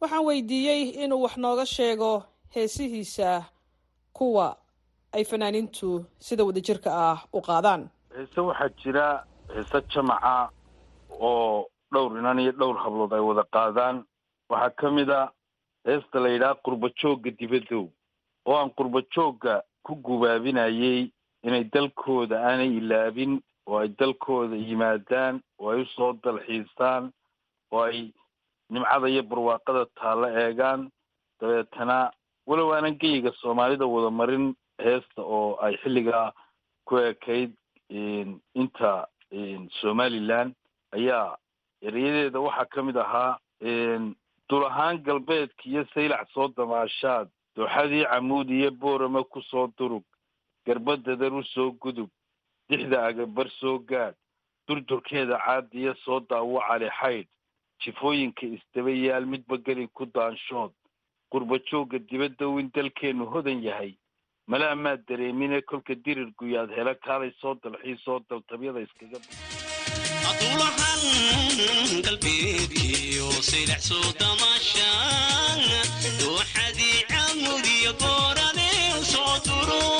Waxaan weydiiyey inuu wax nooga sheego heesihiisa kuwa ay fanaaniintu sida wadajirka ah u qaadaan. Heese waxaa jira heese jamaca oo dhowr inan iyo dhowr hablood ay wada qaadaan. Waxaa ka mid a heesta la yidhaha qurbajoogga dibadow oo aan qurbajoogga ku gubaabinayay inay dalkooda aanay ilaabin oo ay dalkooda yimaadaan oo ay u soo dalxiisaan oo ay nimcada iyo barwaaqada taallo eegaan dabeetana walow aanan geyiga soomaalida wada marin heesta oo ay xilligaa ku ekayd inta somaliland ayaa erayadeeda waxaa ka mid ahaa dul ahaan galbeedka iyo saylac soo damaashaad dooxadii camuud iyo boorama ku soo durug garbadadar u soo gudub dixda agabar soo gaadh durdurkeeda caadiya soo daawo cali xaydh jifooyinka isdaba yaal midba gelin ku daanshood qurbajoogga dibadda in dalkeennu hodan yahay mala amaad dareemine kolka dirir guyaad hela kaalay soo iskaga adulahan saylax soo boorane u soo durub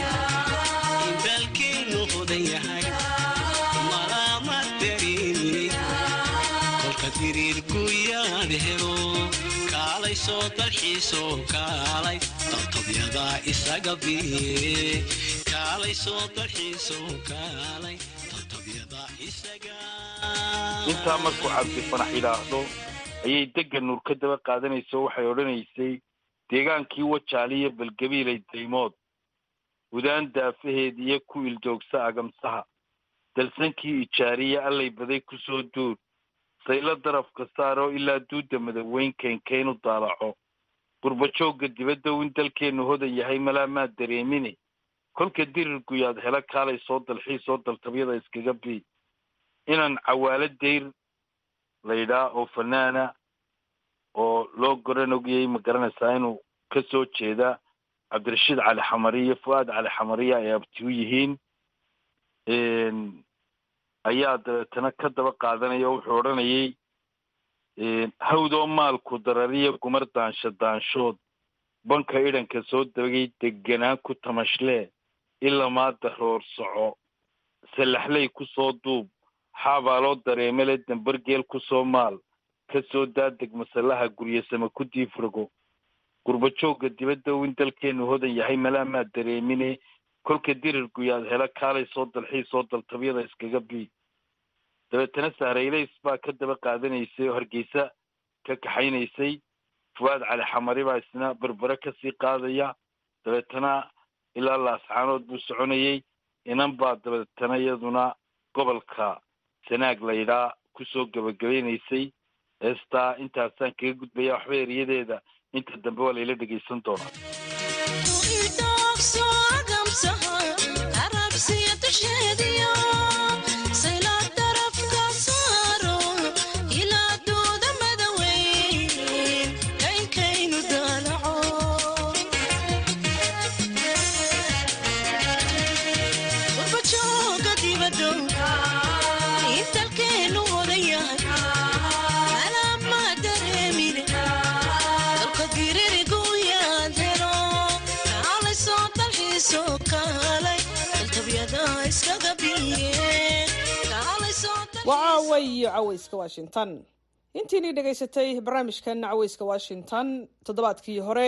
isaga intaa markuu cabdi fanax yidhaahdo ayay degga nuur ka daba qaadanayso waxay odhanaysay deegaankii wajaaliyo balgabiilay daymood. Hudaan daafaheed iyo ku ildoogsa agamsaha. Dalsankii ijaariye allay baday ku soo duur saylo darafka saaroo ilaa duudda madaweyn keenkeenu daalaco. Qurbajoogga dibaddow in dalkeennu hodan yahay malaamaad dareemine? Kolka dirir guyaad hela kaalay soo dalxiisoo daltabyada iskaga bii. Inaan cawaalo dayr laydhaa oo fanaana oo loo goran ogayay ma garanaysaa inuu ka soo jeeda? Cabdirashiid cali xamari iyo fu-aad cali xamariya ay abti u yihiin ayaa dabeetana ka daba qaadanaya oo wuxuu odhanayay hawdoo maalku darariya gumar daansho daanshood. Banka idhanka soo dabagay deganaan ku tamashlee ilamaa daroor soco. Sallaxley ku soo duub xaabaaloo dareemele dambargeel ku soo maal. Ka soo daadeg masallaha guryasama ku diifrago. Qurbajoogga dibadda in dalkeennu hodan yahay malaamaa dareemine kolka dirir guyaad hela kaalay soo dalxiisoo daltabyada iskaga bii. Dabeetana sahraylays baa ka daba qaadanaysay oo hargeysa ka kaxaynaysay. Fuwaad cali xamari baa isna berbere ka sii qaadaya. Dabeetana ilaa laascaanood buu soconayey inan baa dabeetana iyaduna gobolka sanaag laydhaa ku soo gebagabaynaysay heestaa intaasaan kaga gudbaya waxba eriyadeeda inta dambe waa layla dhegaysan doonaa iyo caweyska washington. Intiinii dhegaysatay barnaamijkan caweyska washington toddobaadkii hore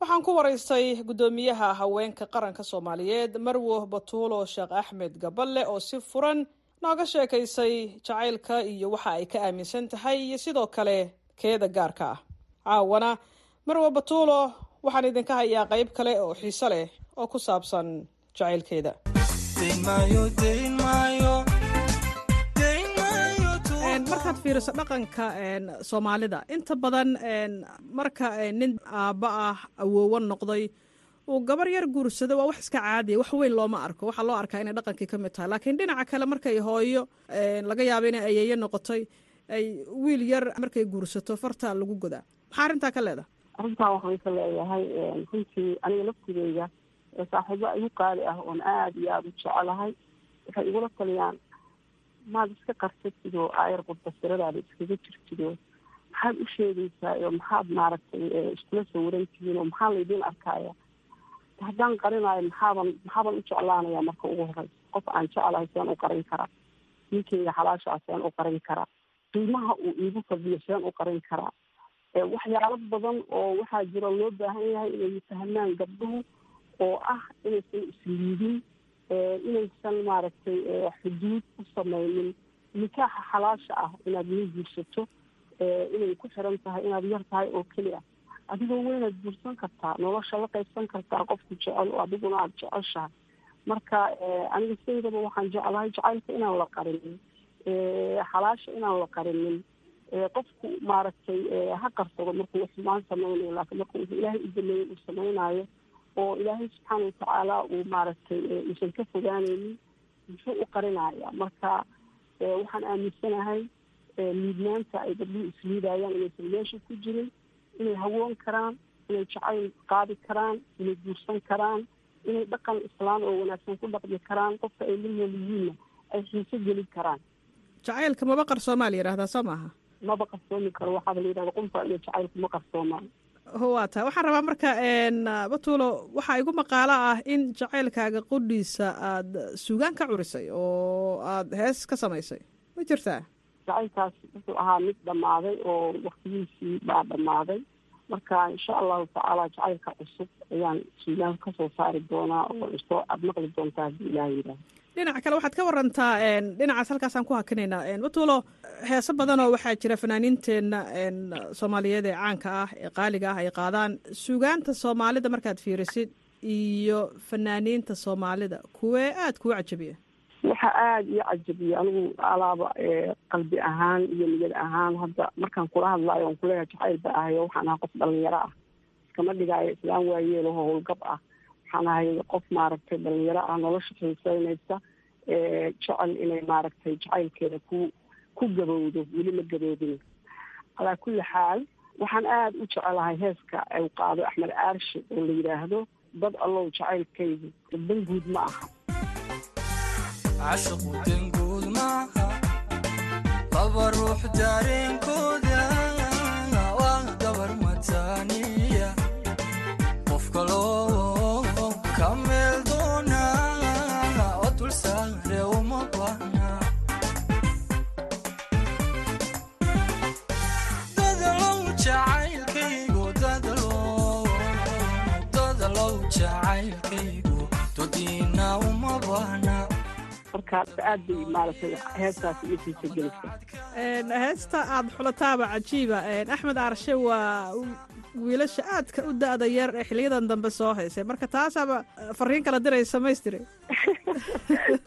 waxaan ku waraystay guddoomiyaha haweenka qaranka soomaaliyeed marwo batuulo sheekh axmed gaballe oo si furan nooga sheekaysay jacaylka iyo waxa ay ka aaminsan tahay iyo sidoo kale keeda gaarka ah. Caawana marwo batuulo waxaan idinka hayaa qayb kale oo xiiso leh oo ku saabsan jacaylkeeda markaad fiiriso dhaqanka soomaalida. Inta badan marka nin aabba ah awoowo noqday uu gabar yar guursado waa wax iska caadiya wax weyn looma arko. Waxaa loo arkaa inay dhaqankii ka mid tahay. Laakiin dhinaca kale markay hooyo laga yaabo inay ayeeye noqotay ay wiil yar markay guursato fartaa lagu godaa maxaa arrintaa ka leedahay? Arrintaa waxaan ka leeyahay runtii aniga laftigeyga saaxiibo igu qaali ah oon aada iyo aada u jecelahay waxay igula taliyaan maad iska qartid oo aayar qudbasiradaada iskaga jirtid oo maxaad u sheegaysaa oo maxaad maaragtay iskula sawirantihiin oo maxaa laydin arkaya haddaan qarinayo maxaaban maxaaban u jeclaanaya marka ugu horeysa qof aan jecelahay seen u qarin karaa ninkeyga xalaashaa seen u qarin karaa qiimaha uu iigu fadhiyo seen u qarin karaa waxyaalo badan oo waxaa jiro loo baahan yahay inay fahmaan gabdhuhu oo ah inaysan isliidin inaysan maaragtay xuduud u sameynin nikaaxa xalaasha ah inaad nin guursato inay ku xiran tahay inaad yar tahay oo keli ah. Adigoo weynaad guursan kartaa nolosha la qaybsan kartaa qofku jecel adiguna aada jeceshahay. Marka aniga saydaba waxaan jeclahay jacaylka inaan la qarinin xalaasha inaan la qarinin qofku maaragtay ha qarsado markuu xumaan sameynayo laakiin marka wuxuu ilaahay u dameeyey uu sameynaayo oo ilaahay subxaana watacaala uu maaragtay uusan ka fogaaneynin muxuu u qarinaya. Marka waxaan aaminsanahay liidnaanta ay gabdhuhu isliidayaan inaysan meesha ku jirin inay hawoon karaan inay jacayl qaadi karaan inay guursan karaan inay dhaqan islaan oo wanaagsan ku dhaqmi karaan qofka ay la nool yihiinna ay xiiso gelin karaan. Jacaylka maba qarsoomaa la yidhahdaa soo maaha? Maba qarsoomi karo waxaaba la yidhahda qunfa iyo jacaylku ma qarsoomaan tahay waxaan rabaa marka batuulo waxaa igu maqaalo ah in jacaylkaaga qudhiisa aada suugaan ka curisay oo aada hees ka samaysay. Ma jirtaa? Jacaylkaas wuxuu ahaa mid dhammaaday oo waktigiisii baa dhammaaday. Marka insha allahu tacaala jacaylka cusub ayaan suugaan ka soo saari doonaa oo soo aada maqli doontaa haddii ilaah yidhaah dhinaca kale waxaad ka warantaa dhinacaas halkaasaan ku hakinaynaa batuulo heeso badanoo waxaa jira fanaaniinteenna soomaaliyeed ee caanka ah ee qaaliga ah ay qaadaan suugaanta soomaalida markaad fiirisid iyo fanaaniinta soomaalida. Kuwee aada kuu cajabiya waxa aada iyo cajabiya anigu alaaba qalbi ahaan iyo niyad ahaan hadda markaan kula hadlaayo on kuleeyahay jacayl ba ahayo waxaan ahaa qof dhalinyaro ah. Iskama dhigaayo islaan waayeelaho howlgab ah. Waxaan ahay qof maaragtay dhalinyaro ah nolosha xiiseynaysa jecel inay maaragtay jacaylkeeda ku ku gabowdo weli ma gaboobin calaa kulli xaal waxaan aada u jecelahay heeska ay qaado axmed aarshe oo la yidhaahdo dad allow jacaylkaygu danguud ma aha cashiqu danguud maaha heesta aada xulataaba cajiiba. Axmed aarshe waa wiilasha aadka u da-da yar ee xiliyadan dambe soo haysay marka taasaaba fariin kala diraysa maystiri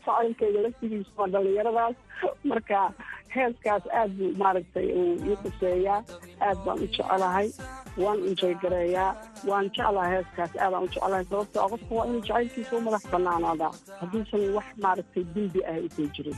jacaylkayga laftigiisa waa dhalinyaradaas. Marka heeskaas aad buu maaragtay uu ii quseeyaa. Aad baan u jecelahay waan enjoy gareeyaa waan jeclaha heeskaas aadaan u jeclahay. Sababtoo qofka waa inuu jacaylkiisa u madax banaanaadaa hadduusan wax maaragtay dembi ah usan jirin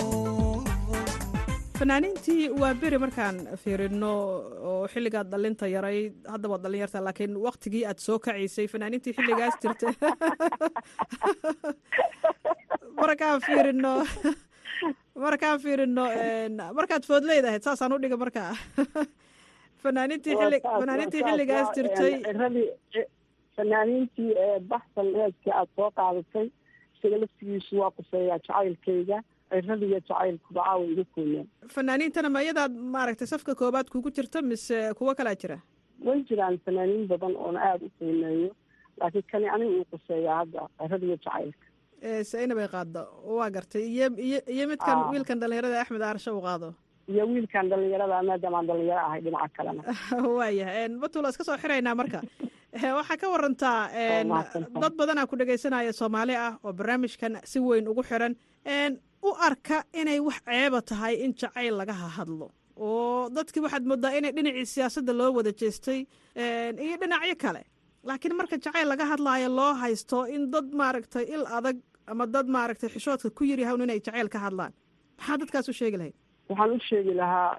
fanaaniintii waa beri markaan fiirino oo xilligaad dhalinta yarayd haddaba waad yartaa laakiin waktigii aad soo kacaysay fanaaniintii xilligaas jirta markaan fiirino markaan fiirino markaad foodleyd ahayd saasaan udhiga markaa fanaaniintii xilli fanaaniintii xilligaas jirtay. fanaaniintii baxsan heeskii aada soo qaadatay isaga laftigiisu waa quseeyaa jacaylkayga ciradiiyo jacaylkuba caawa iga kooyaan fanaaniintana ma iyadaad maaragtay safka koobaad kugu jirta mise kuwo kalaa jira way jiraan fanaaniin badan oona aada u qiimeeyo laakiin kani aniga uu quseeyaa hadda ciradiiyo jacaylka sainabay qaado waa gartay iyo iyo iyo midkan wiilkan dhalinyarada axmed aarsha uu qaado iyo wiilkan dhalinyarada maadaamaan dhalinyaro ahay dhinaca kalena waayahay batula iska soo xiraynaa marka waxaa ka warantaa dad badanaa ku dhegaysanaya soomaali ah oo barnaamijkan si weyn ugu xiran u arka inay wax ceeba tahay in jacayl laga hadlo oo dadkii waxaad moodaa inay dhinacii siyaasadda loo wada jeestay iyo dhinacyo kale. Laakiin marka jacayl laga hadlaayo loo haysto in dad maaragtay il adag ama dad maaragtay xishoodka ku yiri hawn inay jacayl ka hadlaan. Maxaa dadkaas u sheegi lahayd? Waxaan u sheegi lahaa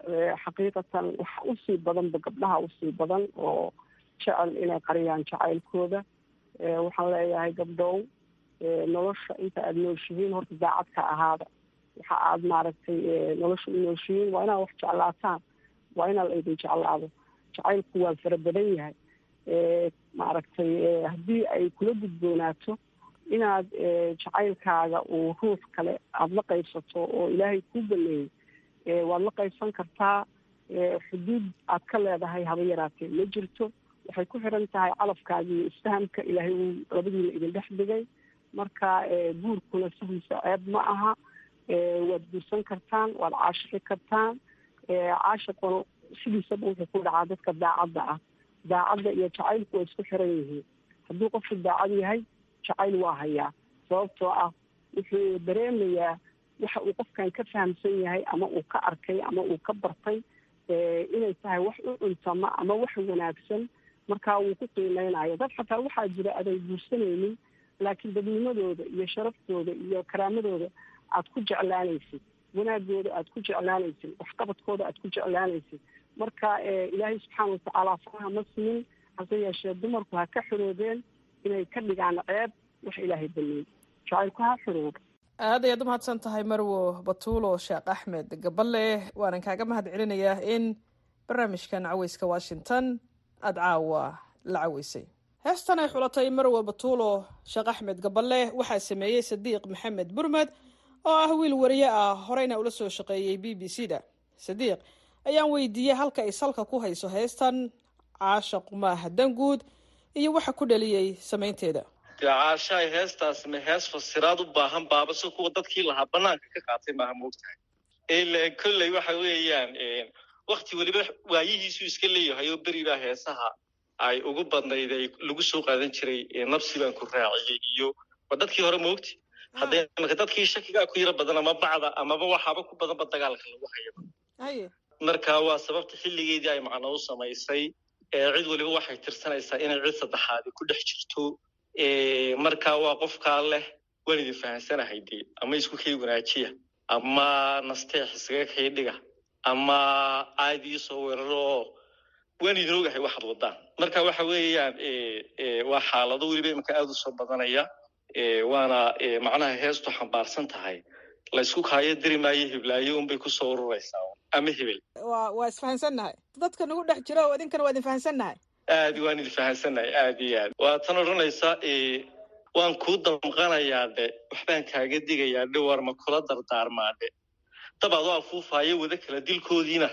xaqiiqatan wax u sii badanba gabdhaha u sii badan oo jecel inay qariyaan jacaylkooda. Waxaan leeyahay gabdhow nolosha inta aada nooshihiin horta daacad ka ahaada waxa aada maaragtay nolosha u nooshihiin waa inaad wax jeclaataan waa inaa la idin jeclaado jacaylku waa fara badan yahay maaragtay haddii ay kula gudboonaato inaad jacaylkaaga uu ruux kale aada la qaybsato oo ilaahay kuu baneeyey waad la qaybsan kartaa xuduud aad ka leedahay haba yaraatee ma jirto waxay ku xiran tahay calafkaaga iyo isfahamka ilaahay uu labadiina idin dhex dhigay marka guurkuna sidiisa ceeb ma aha waad guursan kartaan waad caashixi kartaan caashiquna sidiisaba wuxuu ku dhacaa dadka daacadda ah. Daacadda iyo jacaylku way isku xiran yihiin. Hadduu qofku daacad yahay jacayl waa hayaa. Sababtoo ah wuxuu dareemayaa waxa uu qofkan ka fahamsan yahay ama uu ka arkay ama uu ka bartay inay tahay wax u cuntama ama wax wanaagsan. Markaa wuu ku qiimeynayo dad xataa waxaa jira adan guursanaynin laakiin dadnimadooda iyo sharaftooda iyo karaamadooda aad ku jeclaanaysid. Wanaagooda aad ku jeclaanaysid. Waxqabadkooda aad ku jeclaanaysid. Marka ilaahay subxaana watacaala faraha ma simin hase yeeshee dumarku ha ka xiroobeen inay ka dhigaan ceeb wax ilaahay baneeyey jacaylku ha xiroobo aad ayaad u mahadsan tahay marwo batuulo sheekh axmed gaballe waanan kaaga mahad celinayaa in barnaamijkan caweyska washington aada caawa la caweysay heestan ay xulatay marwo batuulo sheekh axmed gaballe waxaa sameeyey sadiiq maxamed burmed oo ah wiil wariye ah horeyna ula soo shaqeeyey b b c da. Sadiiq ayaan weydiiyey halka ay salka ku hayso heestan caasha qumaaha danguud iyo waxa ku dhaliyey samaynteeda. Dee caashaay heestaas ma hees fasiraad u baahan baaba si kuwa dadkii lahaa banaanka ka qaatay maaha moogtahay kolley waxa weeyaan wakti weliba waayihiisuu iska leeyahay oo beribaa heesaha ay ugu badnayd ay lagu soo qaadan jiray nabsi baan ku raaciyey iyo waa dadkii hore moogti haddee marka dadkii shakigaa ku yaro badan ama bacda amaba waxaaba ku badanba dagaalka lagu hayaba marka waa sababta xilligeedii ay macno u samaysay cid weliba waxay tirsanaysaa inay cid saddexaadi ku dhex jirto marka waa qofkaa leh waan idin fahansanahay dee ama isku kay wanaajiya ama nasteex isaga kay dhiga ama aad ii soo weeraro oo waan idin ogahay waxaad wadaan. Marka waxa weeyaan waa xaalado weliba imika aada u soo badanaya waana macnaha heestu xambaarsan tahay. Laysku kaayo diri maayo hiblaayo unbay ku soo ururaysaa ama hebel wa waa isfahansannahay dadka nagu dhex jiro oo idinkana waa idin fahansannahay aad waan idin fahansannahay aad iyo aad. Waa tan odhanaysa waan kuu damqanayaa dhe waxbaan kaaga digayaa dhe war ma kula dardaarmaa dhe dab adoo afuufaayo wada kala dilkoodiina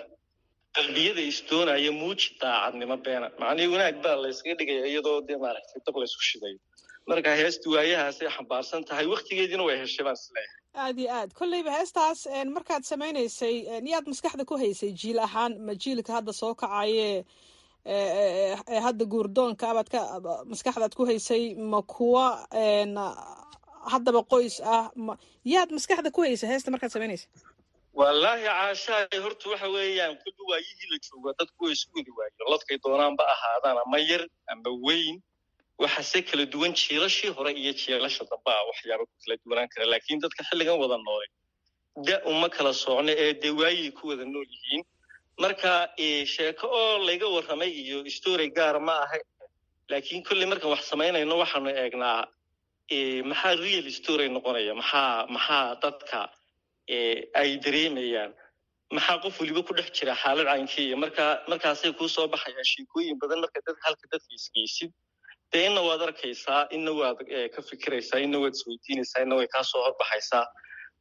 qalbiyada isdoonaya muuji daacadnimo beena macnihii wanaag baa layskaga dhigaya iyadoo dee maaragtay dab laysku shidayo marka heestu waayahaasay xambaarsan tahay waktigeediina way heshay baan is leeyahay aad iyo aad kolleyba heestaas markaad samaynaysay yaad maskaxda ku haysay jiil ahaan ma jiilka hadda soo kacaye ee hadda guurdoonka abaad ka maskaxdaad ku haysay ma kuwa haddaba qoys ah yaad maskaxda ku haysay heesta markaad samaynaysay wallaahi caashaay horta waxa weeyaan kulli waayihii la jooga dadku way isu wadi waayo ladkay doonaanba ahaadaan ama yar ama weyn waxaase kala duwan jiilashii hore iyo jiilasha dambe ah waxyaaba ku kala duwanaan kara. Laakiin dadka xilligan wada noolay da uma kala socno ee dee waayay ku wada nool yihiin. Marka sheeko oo layga warramay iyo story gaara ma aha laakiin kolley markaan wax samaynayno waxaanu eegnaa maxaa real story noqonaya? Maxaa maxaa dadka ay dareemayaan. Maxaa qof weliba ku dhex jira xaalad caynkiiya marka markaasay kuu soo baxayaan sheekooyin badan marka dad halka dadka isgeysid dee inna waad arkaysaa inna waad ka fikiraysaa inna waad isweydiinaysaa inna way kaa horbaxaysaa.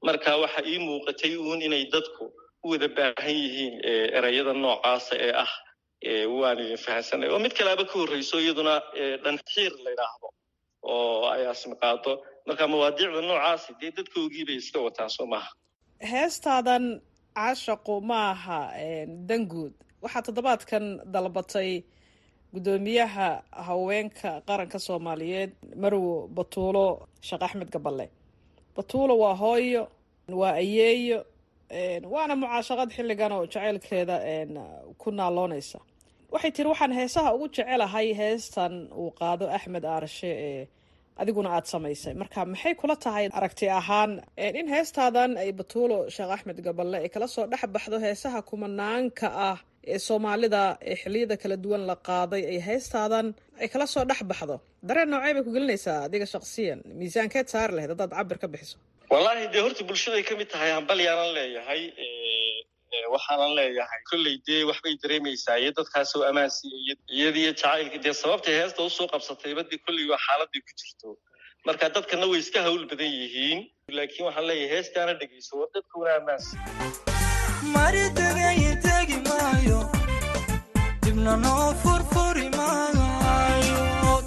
Marka waxa ii muuqatay uun inay dadku u wada baahan yihiin erayada noocaasa ee ah waan idin fahansanay oo mid kalaaba ka horreyso iyaduna dhanxiir la yidhaahdo oo ay asmi qaado marka mawaadiicda noocaasi dee dadkoogii bay iska wataan soo maaha heestaadan cashaqu ma aha danguud waxaa toddobaadkan dalbatay guddoomiyaha haweenka qaranka soomaaliyeed marwo batuulo sheekh axmed gaballe. Batuulo waa hooyo waa ayeeyo waana mucaashaqad xilligan oo jaceylkeeda ku naaloonaysa. Waxay tiri waxaan heesaha ugu jecelahay heestan uu qaado axmed aarshe ee adiguna aada samaysay. Marka maxay kula tahay aragti ahaan in heestaadan ay batuulo sheekh axmed gaballe ay kala soo dhex baxdo heesaha kumanaanka ah ee soomaalida ee xiliyada kala duwan la qaaday ay heestaadan ay kala soo dhex baxdo. Dareen noocey bay ku gelinaysaa adiga shaksiyan miisaankeed saari lahayd haddaad cabir ka bixiso. Wallaahi dee horta bulshaday ka mid tahay hambalyaanan leeyahay waxaanan leeyahay. Kolley dee waxbay dareemaysaa iyo dadkaasoo ammaan siiyay iyadiyo jacaylka dee sababtay heesta u soo qabsatayba dee kolley waa xaaladay ku jirto. Marka dadkana way iska hawl badan yihiin. Laakiin waxaan leeyahay heestaana dhegeyso war dadkuna ammaan siiy mari tagay tegi maayo. Dibna noo furfuri maayo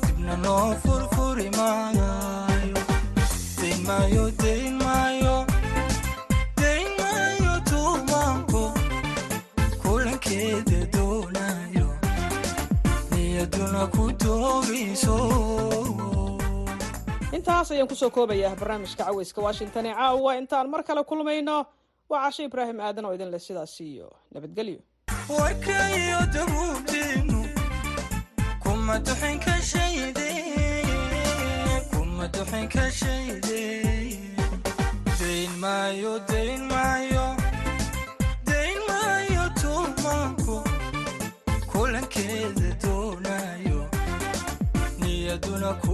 dibna noo furfuri maayo intaas ayaan ku soo koobayaa barnaamijka caweyska washington ee caawa. Intaan mar kale kulmayno waa cashe ibraahim aadan oo idin leh sidaas iyo nabadgelyo warkayo dabuubteenu kuma duxin ka shayde dayn maayo dayn maayo dayn maayo tuumaanku kulankeeda ku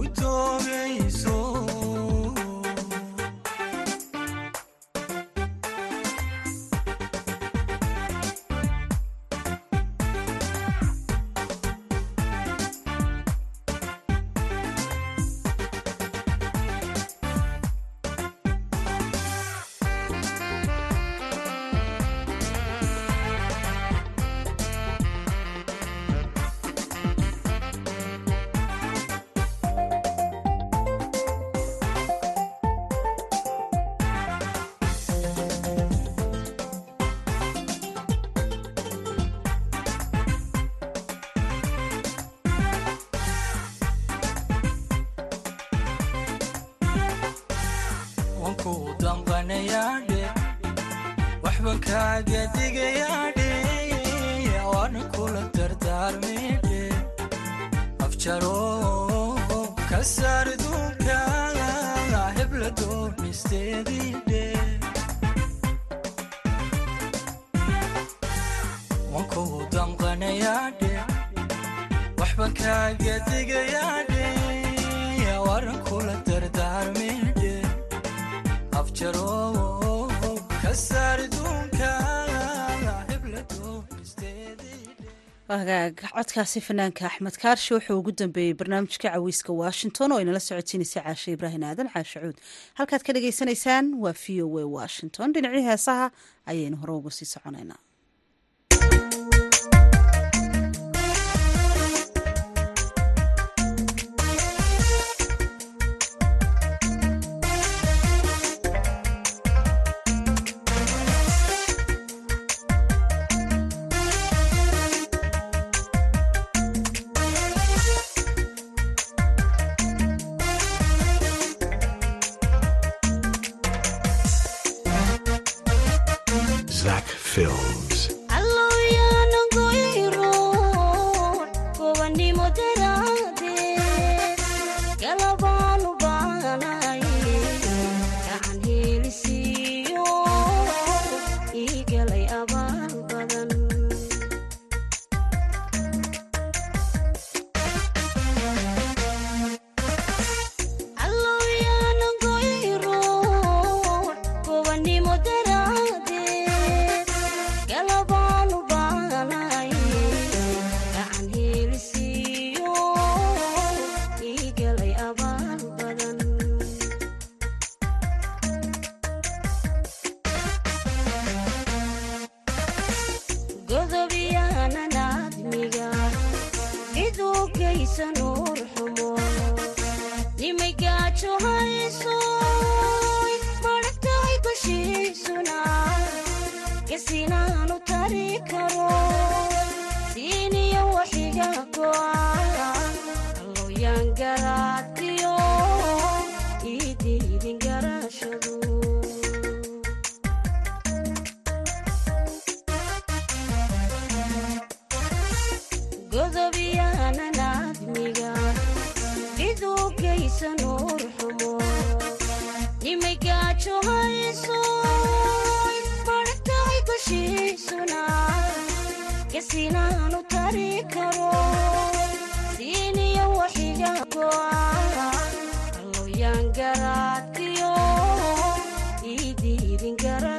codkaasi fanaanka axmed kaarshe wuxuu ugu dambeeyey barnaamijka cawiiska washington oo inala socotiinaysa caashe ibraahim aadan caashe cuud. Halkaad ka dhagaysanaysaan waa v o a washington. Dhinacii heesaha ayaynu hore uga sii soconaynaa Zach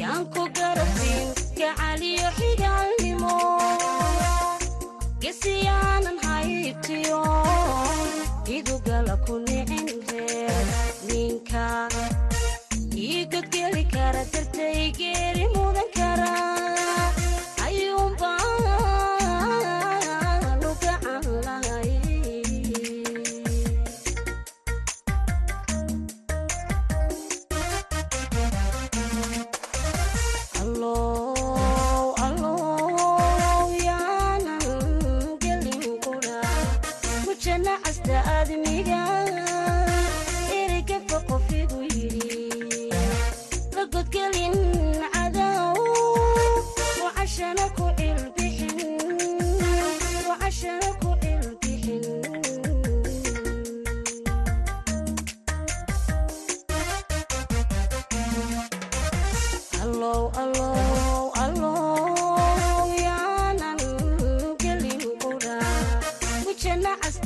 yaanku garabin gacaliyo xigaalnimo gesiyaanan haytiyo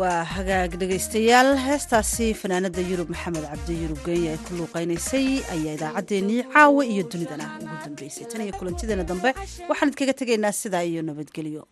waa hagaag dhegaystayaal heestaasi fanaanadda yurub maxamed cabdi yurub geey ay ku luuqaynaysay ayaa idaacaddeenii caawa iyo dunidana ugu dambaysay tan iyo kulantideena dambe waxaan idkaga tegaynaa sidaa iyo nabadgelyo.